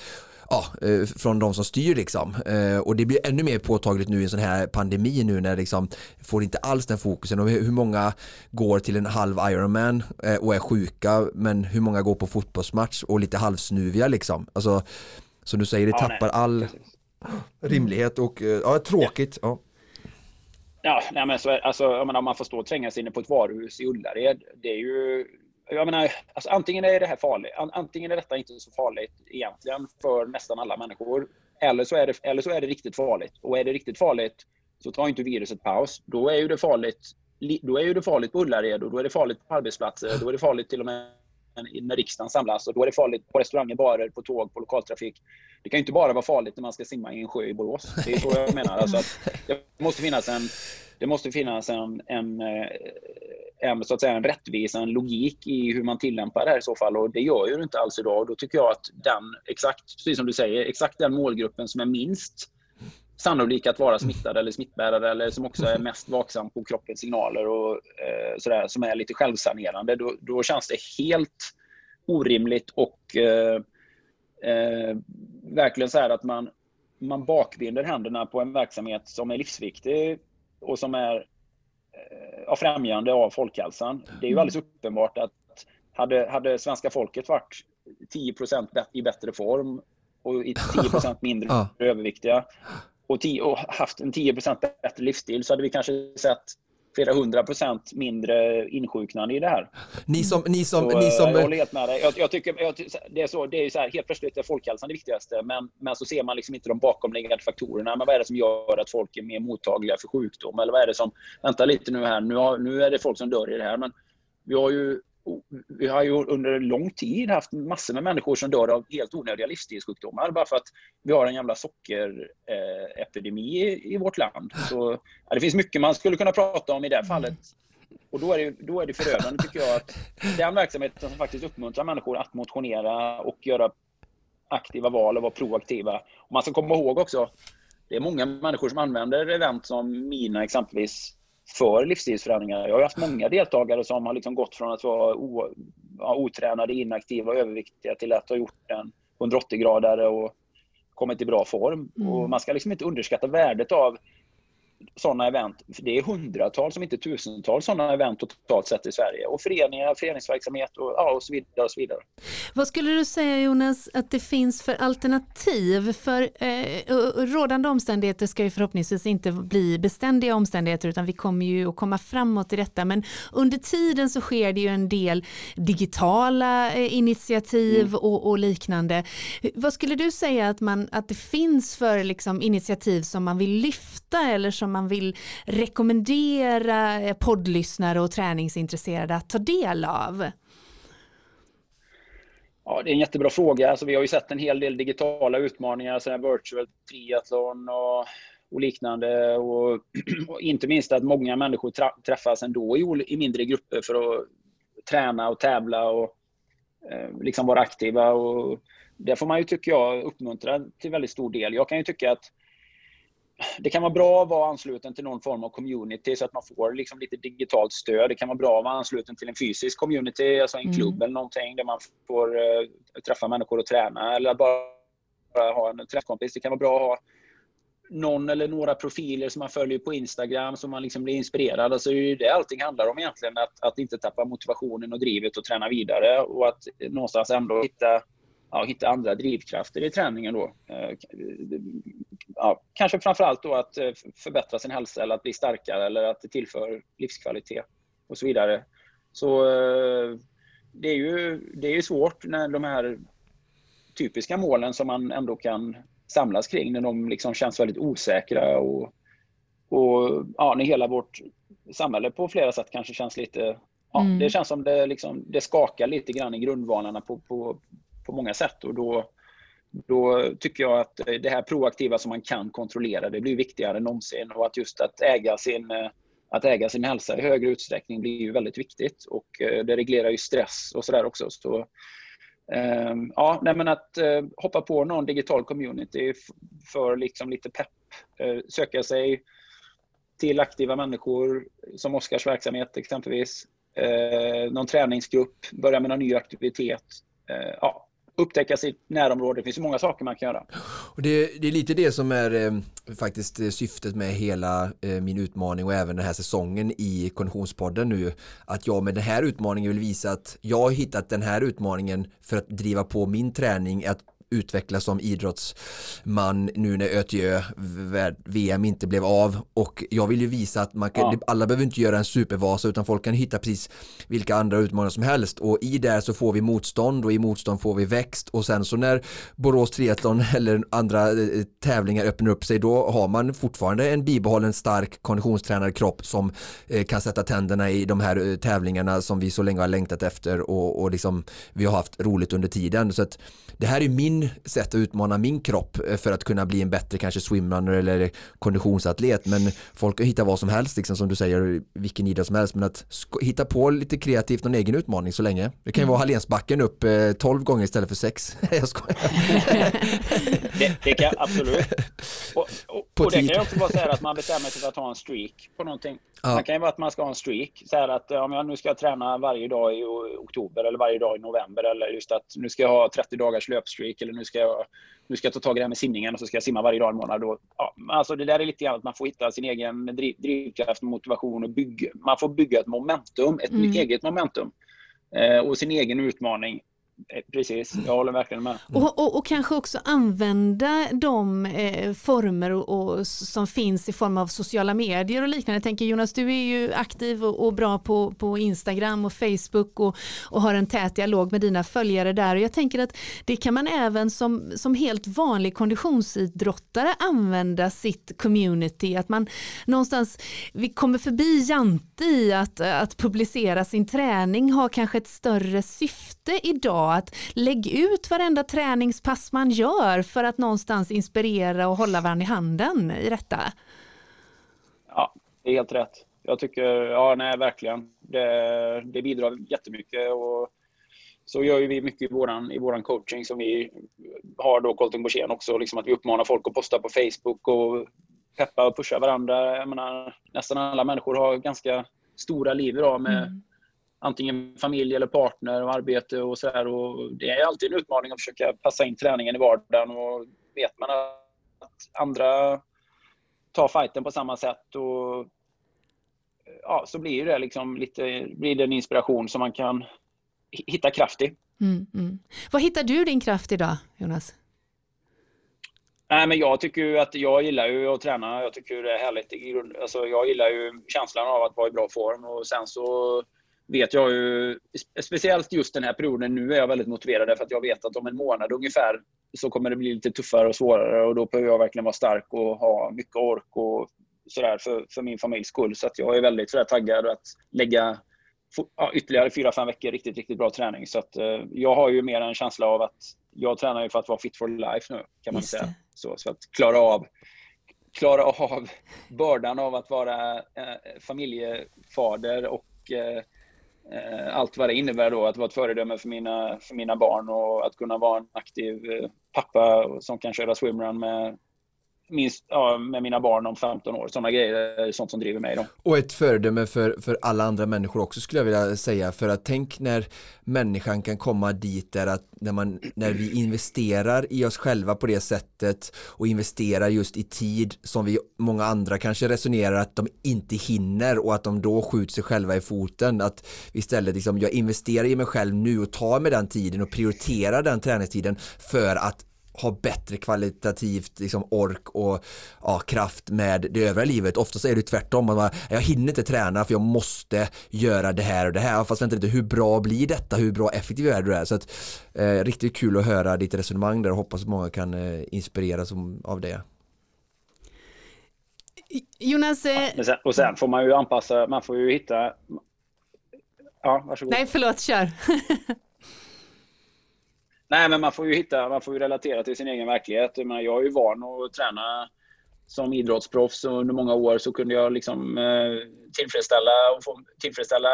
ja, eh, från de som styr liksom. Eh, Och det blir ännu mer påtagligt nu i en sån här pandemi nu när liksom får inte alls den fokusen och hur många går till en halv Ironman eh, och är sjuka men hur många går på fotbollsmatch och lite halvsnuviga liksom. Alltså som du säger, det Ja, tappar nej. all rimlighet och ja, tråkigt. Ja. Ja, nej men så, alltså, menar, om man får stå och tränga sig inne på ett varuhus i Ullared, det är ju... Jag menar, alltså, antingen är det här farligt, antingen är detta inte så farligt egentligen för nästan alla människor, eller så, är det, eller så är det riktigt farligt. Och är det riktigt farligt så tar inte viruset paus. Då är ju det farligt, då är ju det farligt på Ullared och då är det farligt på arbetsplatser, då är det farligt till och med när riksdagen samlas och då är det farligt på restauranger, barer, på tåg, på lokaltrafik. Det kan ju inte bara vara farligt när man ska simma i en sjö i Borås. Det är så jag menar. Alltså att det måste finnas en, det måste finnas en, en, eh, så att säga, en rättvisa, en logik i hur man tillämpar det här i så fall. Och det gör ju inte alls idag. Och då tycker jag att den, exakt, precis som du säger, exakt den målgruppen som är minst sannolik att vara smittad eller smittbärare eller som också är mest vaksam på kroppens signaler och eh, sådär, som är lite självsanerande, då, då känns det helt orimligt och eh, eh, verkligen så här att man, man bakbinder händerna på en verksamhet som är livsviktig och som är eh, ja, främjande av folkhälsan. Det är ju alldeles uppenbart att hade, hade svenska folket varit 10% i bättre form och i 10% mindre överviktiga och, 10, och haft en 10% bättre livsstil så hade vi kanske sett flera hundra procent mindre insjuknande i det här. Ni som, ni som, Så, ni eh, som jag håller helt med dig. Jag, jag tycker, jag, det är så, det är så här, helt plötsligt är folkhälsan det viktigaste, men, men så ser man liksom inte de bakomliggande faktorerna. Men vad är det som gör att folk är mer mottagliga för sjukdom? Eller vad är det som, vänta lite nu här, nu, har, nu är det folk som dör i det här, men vi har ju vi har ju under lång tid haft massor med människor som dör av helt onödiga livsstilssjukdomar bara för att vi har en jävla sockerepidemi i, vårt land. Så, ja, det finns mycket man skulle kunna prata om i det fallet. Och då är, det, då är det förödande tycker jag att den verksamheten som faktiskt uppmuntrar människor att motionera och göra aktiva val och vara proaktiva. Och man ska komma ihåg också, det är många människor som använder event som mina exempelvis för livsstilsförändringar. Jag har haft många deltagare som har liksom gått från att vara o, otränade, inaktiva och överviktiga till att ha gjort en 180-gradare och kommit i bra form. Mm. Och man ska liksom inte underskatta värdet av sådana event. För det är hundratals, om inte tusentals sådana event totalt sett i Sverige. Och föreningar, föreningsverksamhet och, ja, och så vidare. Och så vidare. Vad skulle du säga Jonas att det finns för alternativ? För eh, rådande omständigheter ska ju förhoppningsvis inte bli beständiga omständigheter utan vi kommer ju att komma framåt i detta. Men under tiden så sker det ju en del digitala eh, initiativ och, och liknande. Vad skulle du säga att, man, att det finns för liksom, initiativ som man vill lyfta eller som man vill rekommendera eh, poddlyssnare och träningsintresserade att ta del av? Ja, det är en jättebra fråga. Alltså, vi har ju sett en hel del digitala utmaningar, som här virtual triathlon och, och liknande. Och, och inte minst att många människor tra, träffas ändå i, ol- i mindre grupper för att träna och tävla och eh, liksom vara aktiva. Och det får man ju, tycker jag, uppmuntra till väldigt stor del. Jag kan ju tycka att det kan vara bra att vara ansluten till någon form av community så att man får liksom lite digitalt stöd. Det kan vara bra att vara ansluten till en fysisk community, alltså en Mm. klubb eller någonting där man får eh, träffa människor och träna eller bara, bara ha en träffkompis. Det kan vara bra att ha någon eller några profiler som man följer på Instagram som man liksom blir inspirerad. Alltså det är det allting handlar om egentligen. Att, att inte tappa motivationen och drivet och träna vidare och att någonstans ändå hitta, ja, hitta andra drivkrafter i träningen då. Eh, ja, kanske framförallt då att eh, förbättra sin hälsa eller att bli starkare eller att det tillför livskvalitet och så vidare. Så det är ju, det är svårt när de här typiska målen som man ändå kan samlas kring när de liksom känns väldigt osäkra och, och ja, när hela vårt samhälle på flera sätt kanske känns lite... Ja, mm. Det känns som det, liksom, det skakar lite grann i grundvalarna på, på, på många sätt och då, då tycker jag att det här proaktiva som man kan kontrollera, det blir viktigare än någonsin och att just att äga sin att äga sin hälsa i högre utsträckning blir ju väldigt viktigt och eh, det reglerar ju stress och sådär också. Så ehm, ja, nej men att eh, hoppa på någon digital community för liksom lite pepp. Eh, söka sig till aktiva människor som Oskars verksamhet exempelvis. Eh, någon träningsgrupp, börja med någon ny aktivitet. ja, upptäcka sitt närområde. Det finns många saker man kan göra. Och det, det är lite det som är eh, faktiskt eh, syftet med hela eh, min utmaning och även den här säsongen i Konditionspodden nu. Att jag med den här utmaningen vill visa att jag har hittat den här utmaningen för att driva på min träning, att utvecklas som idrottsman nu när ÖTÖ VM inte blev av. Och jag vill ju visa att man kan, ja. alla behöver inte göra en supervasa utan folk kan hitta precis vilka andra utmaningar som helst. Och i det så får vi motstånd och i motstånd får vi växt. Och sen så när Borås Triathlon eller andra eh, tävlingar öppnar upp sig då har man fortfarande en bibehållen stark konditionstränad kropp som eh, kan sätta tänderna i de här eh, tävlingarna som vi så länge har längtat efter och, och liksom vi har haft roligt under tiden. Så att det här är min sätt att utmana min kropp eh, för att kunna bli en bättre kanske swimrunner eller konditionsatlet. Men folk kan hitta vad som helst liksom som du säger vilken idrott som helst. Men att hitta på lite kreativt någon egen utmaning så länge. Det kan ju mm. vara Hallensbacken upp eh, 12 gånger istället för 6 jag skojar. Det, det kan absolut. Och, och, och det kan ju också vara så här att man bestämmer sig för att ha en streak på någonting. Ja. Det kan ju vara att man ska ha en streak. Så här att om jag nu ska träna varje dag i oktober eller varje dag i november eller just att nu ska jag ha 30 dagars löpstreak eller nu ska jag, nu ska jag ta tag i det här med simningen och så ska jag simma varje dag en månad. Då, ja, alltså det där är lite grann att man får hitta sin egen driv, drivkraft, motivation och bygga. Man får bygga ett momentum, ett mm. eget momentum eh, och sin egen utmaning Eh, precis, jag håller verkligen med. Och, och, och kanske också använda de eh, former och, och, som finns i form av sociala medier och liknande. Jag tänker Jonas, du är ju aktiv och, och bra på, på Instagram och Facebook och, och har en tät dialog med dina följare där. Och jag tänker att det kan man även som, som helt vanlig konditionsidrottare använda sitt community. Att man någonstans, vi kommer förbi jante i att, att publicera sin träning har kanske ett större syfte idag att lägg ut varenda träningspass man gör för att någonstans inspirera och hålla varandra i handen i detta. Ja, det är helt rätt. Jag tycker, ja nej verkligen. Det, det bidrar jättemycket och så gör ju vi mycket i våran, i våran coaching som vi har då Colton Borssén också, liksom att vi uppmanar folk att posta på Facebook och peppa och pusha varandra. Jag menar, nästan alla människor har ganska stora liv idag med mm antingen familj eller partner och arbete och så här. Och det är alltid en utmaning att försöka passa in träningen i vardagen och vet man att andra tar fighten på samma sätt och ja, så blir det liksom lite, blir det en inspiration som man kan hitta kraft i. Mm, mm. Vad hittar du din kraft idag, Jonas? Nej, men jag tycker att jag gillar ju att träna. Jag tycker det är härligt i grund. Alltså, jag gillar ju känslan av att vara i bra form och sen så vet jag ju, speciellt just den här perioden, nu är jag väldigt motiverad för att jag vet att om en månad ungefär så kommer det bli lite tuffare och svårare och då behöver jag verkligen vara stark och ha mycket ork och sådär för, för min familjs skull. Så att jag är väldigt sådär taggad att lägga ja, ytterligare fyra fem veckor riktigt, riktigt bra träning. Så att, eh, jag har ju mer en känsla av att jag tränar ju för att vara fit for life nu, kan man säga. Så, så att klara av klara av bördan av att vara eh, familjefader och Eh, Eh, allt vad det innebär då, att vara ett föredöme för mina, för mina barn och att kunna vara en aktiv eh, pappa som kan köra swimrun med minst ja, med mina barn om 15 år. Sådana grejer är sånt som driver mig. Då. Och ett föredöme för, för alla andra människor också skulle jag vilja säga. För att tänk när människan kan komma dit där att när, man, när vi investerar i oss själva på det sättet och investerar just i tid som vi många andra kanske resonerar att de inte hinner och att de då skjuter sig själva i foten. Att istället liksom, jag investerar i mig själv nu och tar mig den tiden och prioriterar den träningstiden för att ha bättre kvalitativt liksom, ork och ja, kraft med det övriga livet. Oftast är det tvärtom. Man bara, jag hinner inte träna för jag måste göra det här och det här. Fast vänta lite, hur bra blir detta? Hur bra effektiv är du? Är? Så att, eh, riktigt kul att höra ditt resonemang där och hoppas att många kan eh, inspireras av det. Jonas... Eh... Ja, sen, och sen får man ju anpassa, man får ju hitta... Ja, varsågod. Nej, förlåt, kör. Nej, men man får ju hitta, man får ju relatera till sin egen verklighet. Jag, jag är ju van att träna som idrottsproffs och under många år så kunde jag liksom eh, tillfredsställa, och få, tillfredsställa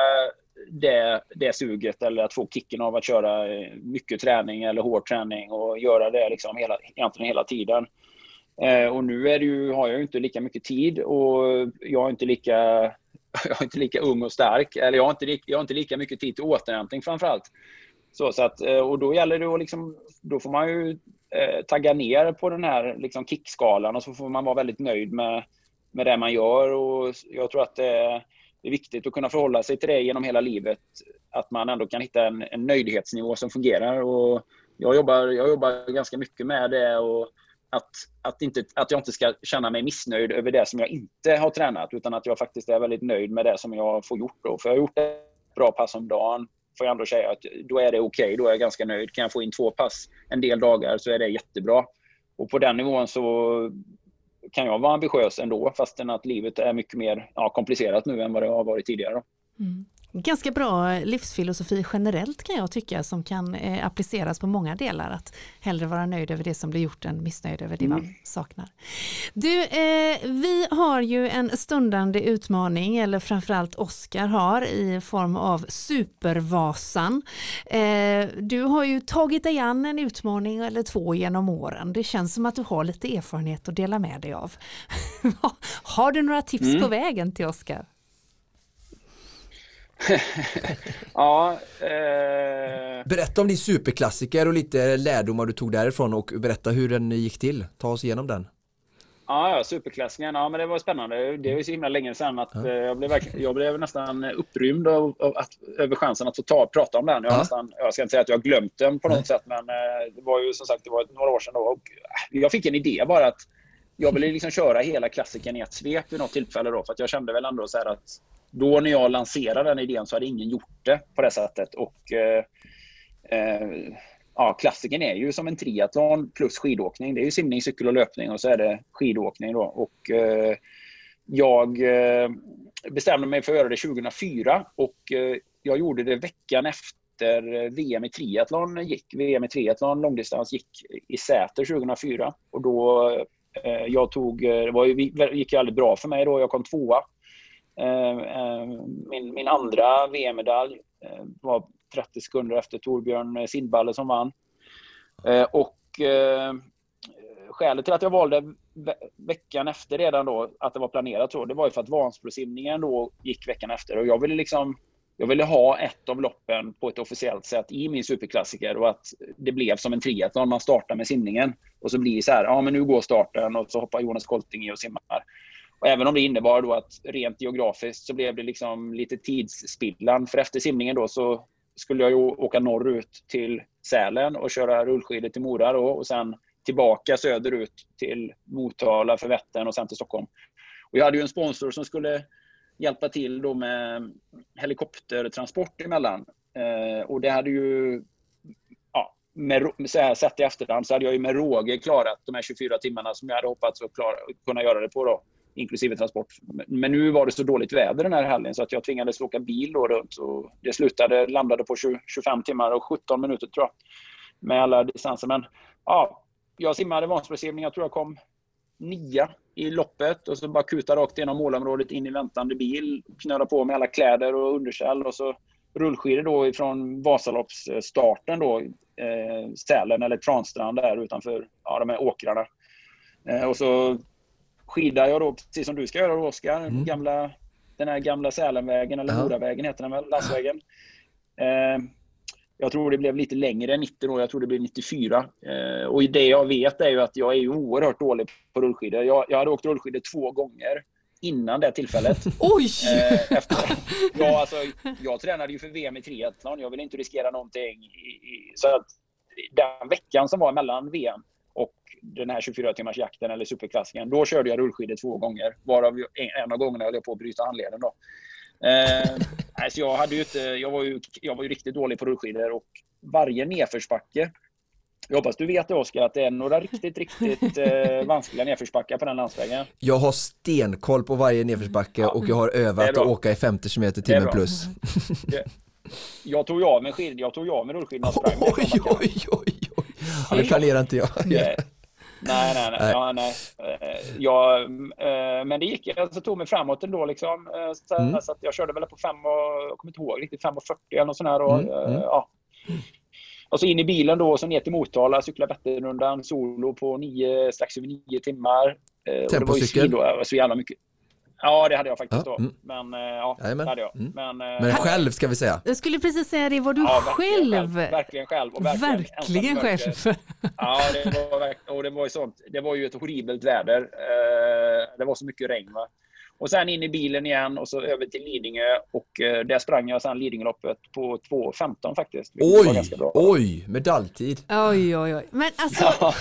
det, det suget eller att få kicken av att köra eh, mycket träning eller hård träning och göra det liksom hela, egentligen hela tiden. Eh, och nu är det ju, har jag ju inte lika mycket tid och jag är inte lika, jag är inte lika ung och stark. Eller jag har inte, jag har inte lika mycket tid till återhämtning framför allt. Så, så att, eh, och då gäller det att liksom, då får man ju eh, tagga ner på den här liksom kickskalan och så får man vara väldigt nöjd med, med det man gör. Och jag tror att det är, det är viktigt att kunna förhålla sig till det genom hela livet. Att man ändå kan hitta en, en nöjdhetsnivå som fungerar. Och jag, jobbar, jag jobbar ganska mycket med det. Och att, att, inte, att jag inte ska känna mig missnöjd över det som jag inte har tränat utan att jag faktiskt är väldigt nöjd med det som jag får gjort. Då. För jag har gjort ett bra pass om dagen får jag ändå säga att då är det okej. Okay, då är jag ganska nöjd. Kan jag få in två pass en del dagar så är det jättebra. Och på den nivån så kan jag vara ambitiös ändå fastän att livet är mycket mer ja, komplicerat nu än vad det har varit tidigare. Mm. Ganska bra livsfilosofi generellt kan jag tycka som kan eh, appliceras på många delar. Att hellre vara nöjd över det som blir gjort än missnöjd över det mm. man saknar. Du, eh, vi har ju en stundande utmaning, eller framförallt Oskar har, i form av Supervasan. Eh, du har ju tagit dig an en utmaning eller två genom åren. Det känns som att du har lite erfarenhet att dela med dig av. har du några tips mm. på vägen till Oskar? ja. Eh... Berätta om din superklassiker och lite lärdomar du tog därifrån och berätta hur den gick till. Ta oss igenom den. Ja, ja superklassikern. Ja, men det var spännande. Det var så himla länge sedan att ja. Eh, jag, blev jag blev nästan upprymd av, av att, över chansen att få ta, prata om den. Jag, ja. nästan, jag ska inte säga att jag har glömt den på något Nej. sätt, men eh, det var ju som sagt det var några år sedan. Då, och eh, jag fick en idé bara att jag ville liksom köra hela klassiken i ett svep vid något tillfälle. Då, för att jag kände väl ändå så att då när jag lanserade den idén så hade ingen gjort det på det sättet. Och, eh, eh, ja, klassiken är ju som en triathlon plus skidåkning. Det är ju simning, cykel och löpning och så är det skidåkning. Då. Och, eh, jag eh, bestämde mig för att göra det 2004 och eh, jag gjorde det veckan efter VM i triathlon gick. VM i triathlon långdistans gick i Säter 2004. Och då, Eh, jag tog, eh, det var, gick väldigt bra för mig då. Jag kom tvåa eh, min, min andra VM-medalj var 30 sekunder efter Torbjörn Sindballe som vann. Och skälet till att jag valde veckan efter redan då, att det var planerat så, det var ju för att Vansbrosimningen då gick veckan efter och jag ville liksom jag ville ha ett av loppen på ett officiellt sätt i min superklassiker och att det blev som en triathlon. Man startar med simningen och så blir det så här, ja men nu går starten och så hoppar Jonas Kolting i och simmar. Och även om det innebar då att rent geografiskt så blev det liksom lite tidsspillan. För efter simningen då så skulle jag ju åka norrut till Sälen och köra rullskidor till Mora då, och sen tillbaka söderut till Motala för Vättern och sen till Stockholm. Och jag hade ju en sponsor som skulle hjälpa till då med helikoptertransport emellan. Eh, och det hade ju, ja, med, så här, sett i efterhand så hade jag ju med råge klarat de här 24 timmarna som jag hade hoppats att klara, kunna göra det på då inklusive transport. Men nu var det så dåligt väder den här helgen så att jag tvingades åka bil då runt. Och det slutade, landade på 20, 25 timmar och 17 minuter tror jag. Med alla distanser. Men ja, jag simmade Vansbrosimning. Jag tror jag kom nia i loppet och så bara kuta rakt genom målområdet in i väntande bil. Knöra på med alla kläder och underkäll och så rullskidor då ifrån Vasaloppsstarten då, eh, Sälen eller Transtrand där utanför ja, de här åkrarna Eh, och så skidar jag då, precis som du ska göra då Oskar, mm. gamla, den här gamla Sälenvägen, eller. Moravägen heter den väl, landsvägen. Eh, jag tror det blev lite längre än 90 då, jag tror det blev 94. Eh, och det jag vet är ju att jag är ju oerhört dålig på rullskidor. Jag, jag hade åkt rullskidor två gånger innan det tillfället. Oj! Eh, efter, ja, alltså, jag tränade ju för VM i triathlon. Jag ville inte riskera någonting. I, i, så att den veckan som var mellan VM och den här 24 timmars jakten eller superklassiken, då körde jag rullskidor två gånger. Varav en av gångerna höll jag på att bryta handleden. Då. Eh, alltså jag, hade ju inte, jag, var ju, jag var ju riktigt dålig på rullskidor och varje nedförsbacke jag hoppas du vet Oskar att det är några riktigt, riktigt eh, vanskliga nedförsbackar på den landsvägen. Jag har stenkoll på varje nedförsbacke ja. och jag har övat att åka i 50 km timmen plus. Det, jag tog ju av mig skid, jag tog av mig rullskidorna och sprang Oj, oj, oj, oj. Ja, det planerar inte jag. Nej, nej, nej. nej. Ja, nej. Eh, jag, eh, men det gick, jag tog mig framåt ändå liksom. Eh, så, mm. så jag körde väl på 5 och, jag kommer inte ihåg riktigt, 5.40 eller något sånt här. Och, mm. Mm. Ja. Och så in i bilen då, och så ner till Motala, cykla Vätternrundan solo på nio, strax över nio timmar. Tempocykel? Det var ju så jävla mycket. Ja, det hade jag faktiskt ja, då. Mm. Men eh, ja, det hade jag. Mm. Men, eh, Men själv ska vi säga. Jag skulle precis säga det, var du ja, själv? Verkligen själv. Verkligen själv. Och verkligen, verkligen själv. Ja, det var, och det var ju sånt. Det var ju ett horribelt väder. Eh, det var så mycket regn. Va? Och sen in i bilen igen och så över till Lidingö och eh, där sprang jag sen Lidingöloppet på 2.15 faktiskt. Oj, oj, medaljtid. Oj, oj, oj. Men alltså,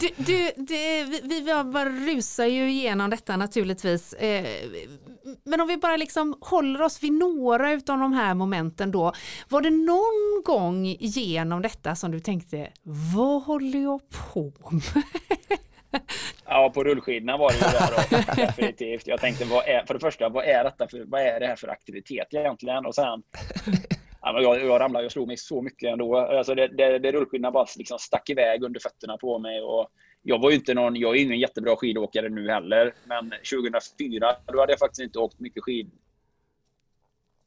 du, du, du, vi bara rusar ju igenom detta naturligtvis. Eh, men om vi bara liksom håller oss vid några av de här momenten då. Var det någon gång genom detta som du tänkte, vad håller jag på med? Ja, på rullskidorna var det ju det då, definitivt. Jag tänkte, vad är, för det första, vad är, detta för, vad är det här för aktivitet egentligen? Och sen, ja, jag, jag ramlade och slog mig så mycket ändå. Alltså det, det, det rullskidorna bara liksom stack iväg under fötterna på mig. Och jag var ju inte någon, jag är ingen jättebra skidåkare nu heller, men 2004 då hade jag faktiskt inte åkt mycket skid,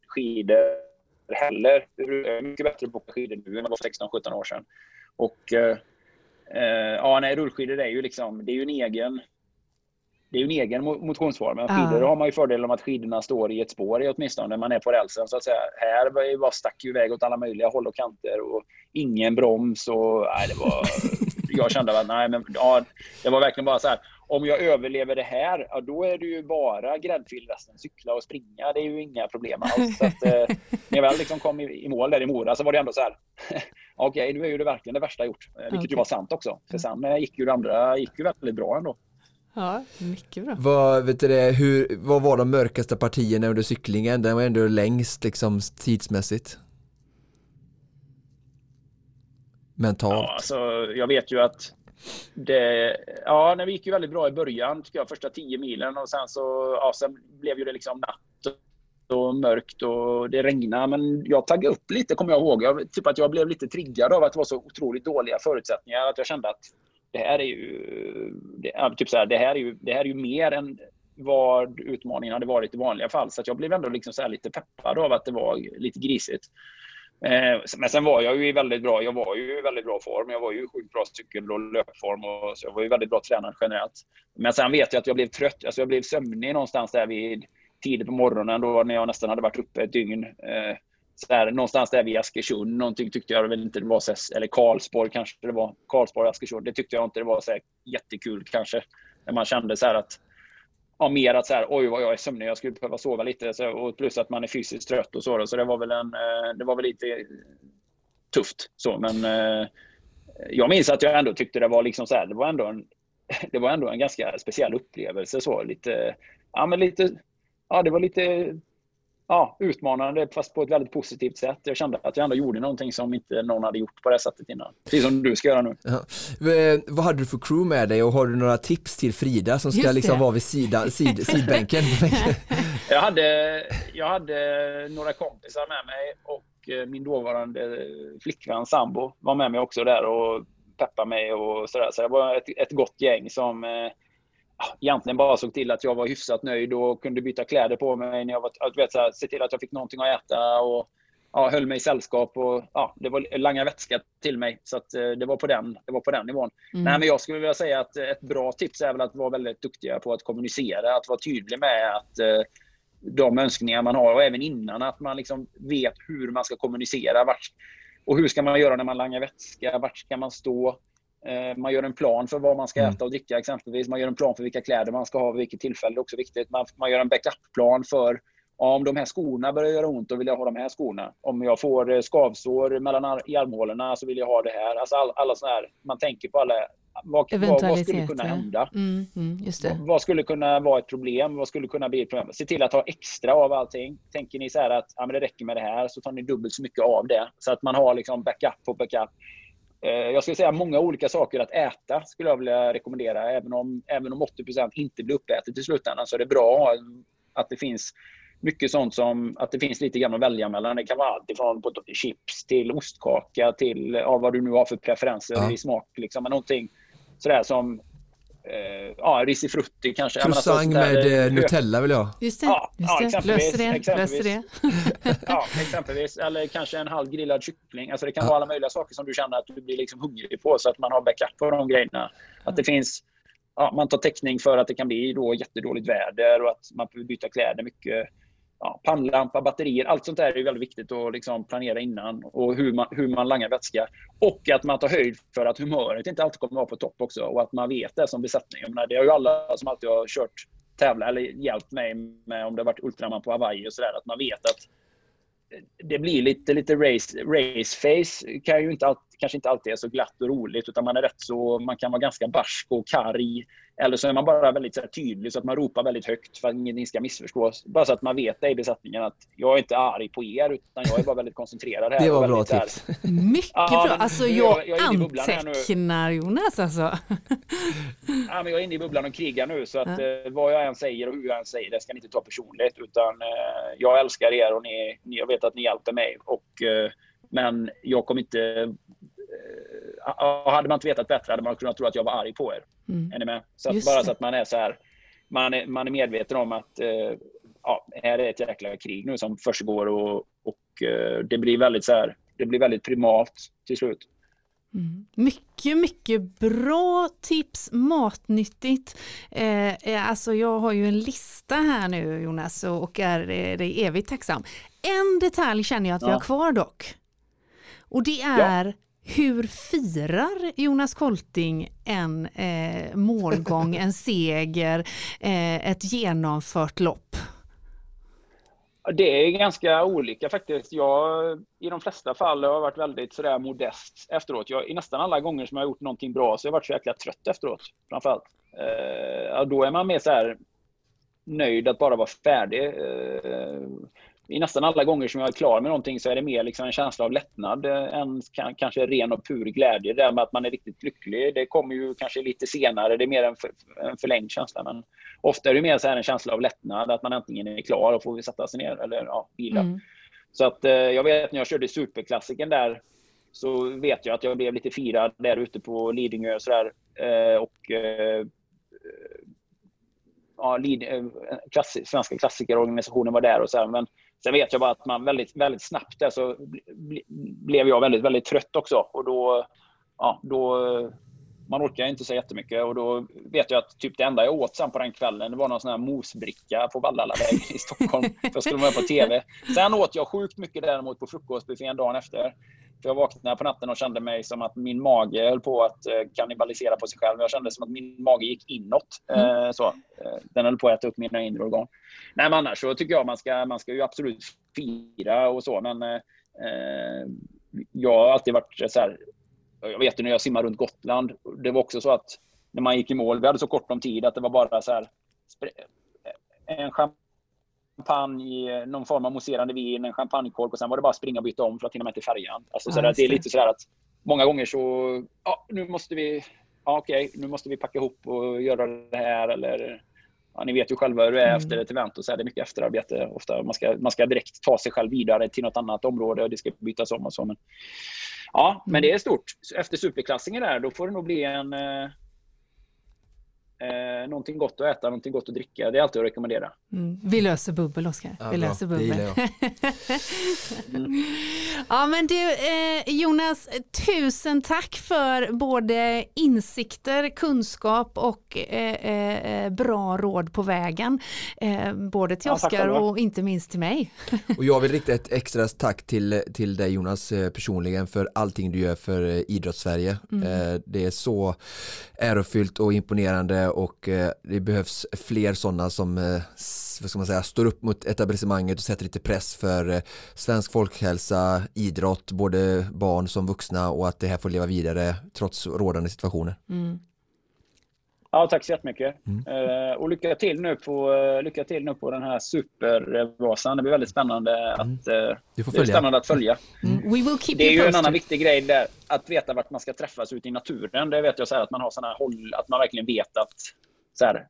skidor heller. Jag är mycket bättre på att åka skidor nu än jag var 16-17 år sedan. Och eh, ja, nej, rullskidor är ju liksom, det är ju en egen det är ju en egen motionsform. Men skidor har man ju fördelen om att skidorna står i ett spår i åtminstone när man är på rälsen så att säga. Här bara stack ju iväg åt alla möjliga håll och kanter och ingen broms och nej, det var... jag kände att nej, men ja, det var verkligen bara så här. Om jag överlever det här, ja, då är det ju bara gräddfil resten. Cykla och springa, det är ju inga problem alls. Så att, eh, när jag väl liksom kom i, i mål där i Mora så var det ändå så här. Okej, okay, nu är ju det verkligen det värsta jag gjort. Eh, vilket okay. ju var sant också. För sen eh, gick ju det andra gick ju väldigt bra ändå. Ja, mycket bra. Vad, vet du det, hur, vad var de mörkaste partierna under cyklingen? Den var ändå längst liksom tidsmässigt. Mentalt. Ja, alltså, jag vet ju att det, ja, det gick ju väldigt bra i början, tycker jag, första tio milen och sen så, ja, sen blev ju det liksom natt och mörkt och det regnade. Men jag taggade upp lite, kommer jag ihåg. Jag, typ att jag blev lite triggad av att det var så otroligt dåliga förutsättningar. Att jag kände att det här är ju, det, typ så här, det här är ju, det här är ju mer än vad utmaningen hade varit i vanliga fall. Så jag blev ändå liksom så lite peppad av att det var lite grisigt. Eh, men sen var jag ju i väldigt bra, jag var ju i väldigt bra form. Jag var ju i sjukt bra cykel och löpform och så jag var ju väldigt bra tränad generellt. Men sen vet jag att jag blev trött, alltså jag blev sömnig någonstans där vid tidigt på morgonen då när jag nästan hade varit uppe ett dygn. Eh, så här, någonstans där vid Askersund, någonting tyckte jag väl inte det var så, eller Karlsborg kanske det var, Karlsborg, Askersund, det tyckte jag inte det var så jättekul kanske. När man kände så här att, ja mer att så här, oj vad jag är sömnig, jag skulle behöva sova lite, så, och plus att man är fysiskt trött och så då, så det var väl en, eh, det var väl lite tufft så, men eh, jag minns att jag ändå tyckte det var liksom så här, det var ändå en, det var ändå en ganska speciell upplevelse så, lite, ja men lite, ja det var lite ja, utmanande fast på ett väldigt positivt sätt. Jag kände att jag ändå gjorde någonting som inte någon hade gjort på det sättet innan. Precis som du ska göra nu. Ja. Vad hade du för crew med dig och har du några tips till Frida som ska liksom vara vid sida, sid, sidbänken? jag, hade, jag hade några kompisar med mig och eh, min dåvarande flickvän sambo var med mig också där och peppade mig och sådär. Så det var ett, ett gott gäng som eh, egentligen bara såg till att jag var hyfsat nöjd och kunde byta kläder på mig. När jag var, du vet, så här, se till att jag fick någonting att äta och ja, höll mig i sällskap och ja, det var langa vätska till mig. Så att, eh, det, var på den, det var på den nivån. Mm. Nej, men jag skulle vilja säga att ett bra tips är väl att vara väldigt duktiga på att kommunicera, att vara tydlig med att eh, de önskningar man har och även innan att man liksom vet hur man ska kommunicera. Vart, och hur ska man göra när man langar vätska? Vart ska man stå? Eh, man gör en plan för vad man ska mm. äta och dricka exempelvis. Man gör en plan för vilka kläder man ska ha vid vilket tillfälle. Det är också viktigt. Man, man gör en backup-plan för om de här skorna börjar göra ont, då vill jag ha de här skorna. Om jag får eh, skavsår mellan i armhålorna så vill jag ha det här. Alltså all, alla sådana här, man tänker på alla vad, vad, vad, skulle kunna hända? Mm, mm, vad, vad, skulle kunna vara ett problem? Vad skulle kunna bli ett problem? Se till att ha extra av allting. Tänker ni så här att ja, men det räcker med det här, så tar ni dubbelt så mycket av det. Så att man har liksom backup på backup. Eh, jag skulle säga många olika saker att äta skulle jag vilja rekommendera. Även om, även om 80% inte blir uppätet i slutändan så är det bra att det finns mycket sånt som att det finns lite grann att välja mellan. Det kan vara allt ifrån chips till ostkaka till ja, vad du nu har för preferenser ja. i smak. Liksom. Någonting sådär som eh, ja, risifrutti kanske. Croissant med eh, Nutella vill jag. Just det. Ja, just ja, exempelvis, Löser det. Exempelvis. det. ja, exempelvis. Eller kanske en halv grillad kyckling. Alltså det kan ja. vara alla möjliga saker som du känner att du blir liksom hungrig på så att man har backup på de grejerna. Att det finns ja, man tar täckning för att det kan bli då jättedåligt väder och att man behöver byta kläder mycket ja, pannlampa, batterier, allt sånt där är väldigt viktigt att liksom planera innan och hur man, hur man langar vätska. Och att man tar höjd för att humöret inte alltid kommer att vara på topp också och att man vet det som besättning. Menar, det har ju alla som alltid har kört tävla eller hjälpt mig med om det har varit Ultraman på Hawaii och sådär, att man vet att det blir lite, lite race, race face. Kan ju inte alltid, kanske inte alltid är så glatt och roligt utan man är rätt så, man kan vara ganska barsk och karg eller så är man bara väldigt så här, tydlig så att man ropar väldigt högt för att ingenting ska missförstås. Bara så att man vet det i besättningen att jag är inte arg på er utan jag är bara väldigt koncentrerad här. Det var bra tips. Mycket ja, bra. Alltså jag, jag antecknar Jonas alltså. ja, men jag är inne i bubblan och krigar nu så att ja. eh, vad jag än säger och hur jag än säger det ska ni inte ta personligt utan eh, jag älskar er och ni, ni, jag vet att ni hjälper mig. Och, eh, men jag kommer inte hade man inte vetat bättre hade man kunnat tro att jag var arg på er. Mm. Är ni med? Så bara så att man är så här, man är, man är medveten om att uh, ja, här är ett jäkla krig nu som försiggår och, och uh, det blir väldigt så här, det blir väldigt primalt till slut. Mm. Mycket, mycket bra tips, matnyttigt. Eh, alltså jag har ju en lista här nu Jonas och är, är evigt tacksam. En detalj känner jag att ja. vi har kvar dock. Och det är ja. Hur firar Jonas Kolting en eh, målgång, en seger, eh, ett genomfört lopp? Det är ganska olika faktiskt. Jag i de flesta fall har varit väldigt sådär modest efteråt. Jag, I nästan alla gånger som jag har gjort någonting bra så har jag varit så jäkla trött efteråt. Framförallt. Eh, då är man mer så här nöjd att bara vara färdig. Eh, i nästan alla gånger som jag är klar med någonting så är det mer liksom en känsla av lättnad eh, än kanske ren och pur glädje. Det med att man är riktigt lycklig, det kommer ju kanske lite senare. Det är mer en, för, en förlängd känsla. Men ofta är det mer så här en känsla av lättnad, att man äntligen är klar och får sätta sig ner eller ja, vila. Mm. Så att eh, jag vet när jag körde superklassiken där så vet jag att jag blev lite firad där ute på Lidingö och sådär. Eh, och ja, klassi, svenska klassikerorganisationen var där och så här, men Sen vet jag bara att man väldigt, väldigt snabbt där så blev jag väldigt, väldigt trött också. Och då, ja, då, man orkar inte så jättemycket och då vet jag att typ det enda jag åt sen på den kvällen det var någon sån här mosbricka på Vallalavägen i Stockholm. för jag skulle vara på TV. Sen åt jag sjukt mycket däremot på frukostbuffén dagen efter. Jag vaknade på natten och kände mig som att min mage höll på att eh, kannibalisera på sig själv. Jag kände som att min mage gick inåt. Mm. Eh, så. Eh, den höll på att äta upp mina inre organ. Nej, men annars så tycker jag man ska, man ska ju absolut fira och så, men eh, jag har alltid varit så här. Jag vet ju när jag simmade runt Gotland. Det var också så att när man gick i mål, vi hade så kort om tid att det var bara så här. En champagne, någon form av mousserande vin, en champagnekork och sen var det bara springa och byta om för att hinna med till färjan. Alltså, ja, så det är lite så att många gånger så, ja, nu måste vi, ja, okej, nu måste vi packa ihop och göra det här eller ja, ni vet ju själva hur det är mm. efter ett event och så är det mycket efterarbete ofta. Man ska, man ska direkt ta sig själv vidare till något annat område och det ska bytas om och så. Men, ja, men mm. det är stort. Efter superklassingen där, då får det nog bli en, eh, någonting gott att äta, någonting gott att dricka. Det är alltid att rekommendera. Mm. Vi löser bubbel, Oskar. Ja, vi bra. löser Det bubbel. jag. ja, men du eh, Jonas, tusen tack för både insikter, kunskap och eh, eh, bra råd på vägen. Eh, både till Ja, Oskar och inte minst till mig. Och jag vill rikta ett extra tack till, till dig Jonas eh, personligen för allting du gör för idrottssverige. Eh, Det är så ärofyllt och imponerande och eh, det behövs fler sådana som eh, vad ska man säga, står upp mot etablissemanget och sätter lite press för eh, svensk folkhälsa, idrott, både barn som vuxna och att det här får leva vidare trots rådande situationer. Mm. Ja, tack så jättemycket. Mm. Eh, och lycka till, nu på, eh, lycka till nu på den här supervasan. Det blir väldigt spännande att, eh, Du får det är följa. spännande att följa. Mm. We will keep Det är ju en annan viktig grej där, att veta vart man ska träffas ute i naturen. Det vet jag så här, att man har såna här håll, att man verkligen vet att så här,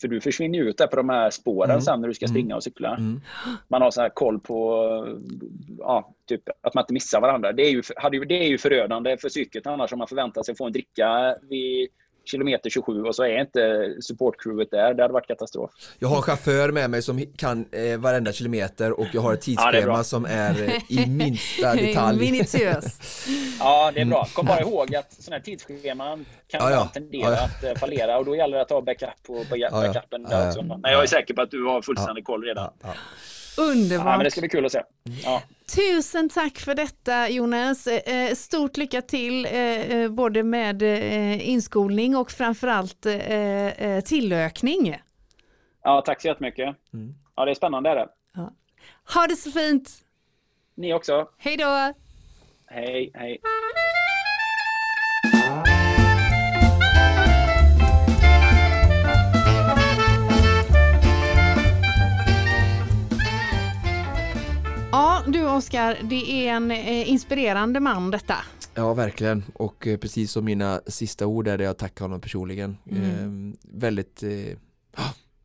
för du försvinner ju ut där på de här spåren Mm. sen när du ska Mm. springa och cykla. Mm. Man har så här koll på ja, typ, att man inte missar varandra. Det är, ju, hade ju, det är ju förödande för psyket annars om man förväntar sig få en dricka vid kilometer 27 och så är inte supportcrewet där. Det hade varit katastrof. Jag har en chaufför med mig som kan eh, varenda kilometer och jag har ett Ja, är tidsschema bra. som är eh, i minsta detalj. Minutiöst. Ja, det är bra. Kom bara ihåg att sådana här tidsscheman kan Ja, ja. tendera Ja, ja. att eh, fallera och då gäller det att ha backup på back- ja. backupen Ja, där ja. också. Men jag är säker på att du har fullständig koll redan. Ja, ja. Ja, men Underbart. det ska bli kul att se. Ja. Tusen tack för detta Jonas. Eh, Stort lycka till eh, eh, både med eh, inskolning och framförallt eh, eh, tillökning. ja, tack så jättemycket. Mm. Ja, det är spännande. Är det. Ha det så fint. Ni också. Hej då. Hej, hej. Du Oskar, det är en eh, inspirerande man detta. Ja, verkligen. Och eh, precis som mina sista ord är det jag tackar honom personligen. Mm. Eh, väldigt eh,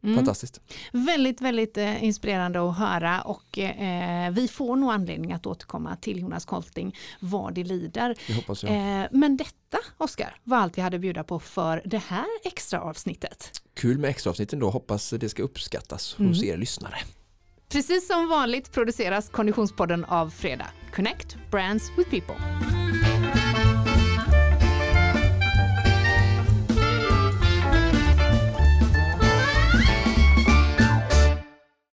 Mm. fantastiskt. Väldigt, väldigt eh, inspirerande att höra och eh, vi får nog anledning att återkomma till Jonas Kolting vad det lider. Det hoppas jag. Eh, men detta, Oskar, var allt vi hade att bjuda på för det här extra avsnittet. Kul med extra avsnitten då. Hoppas det ska uppskattas Mm. hos er lyssnare. Precis som vanligt produceras Konditionspodden av Fredag. Connect Brands with People.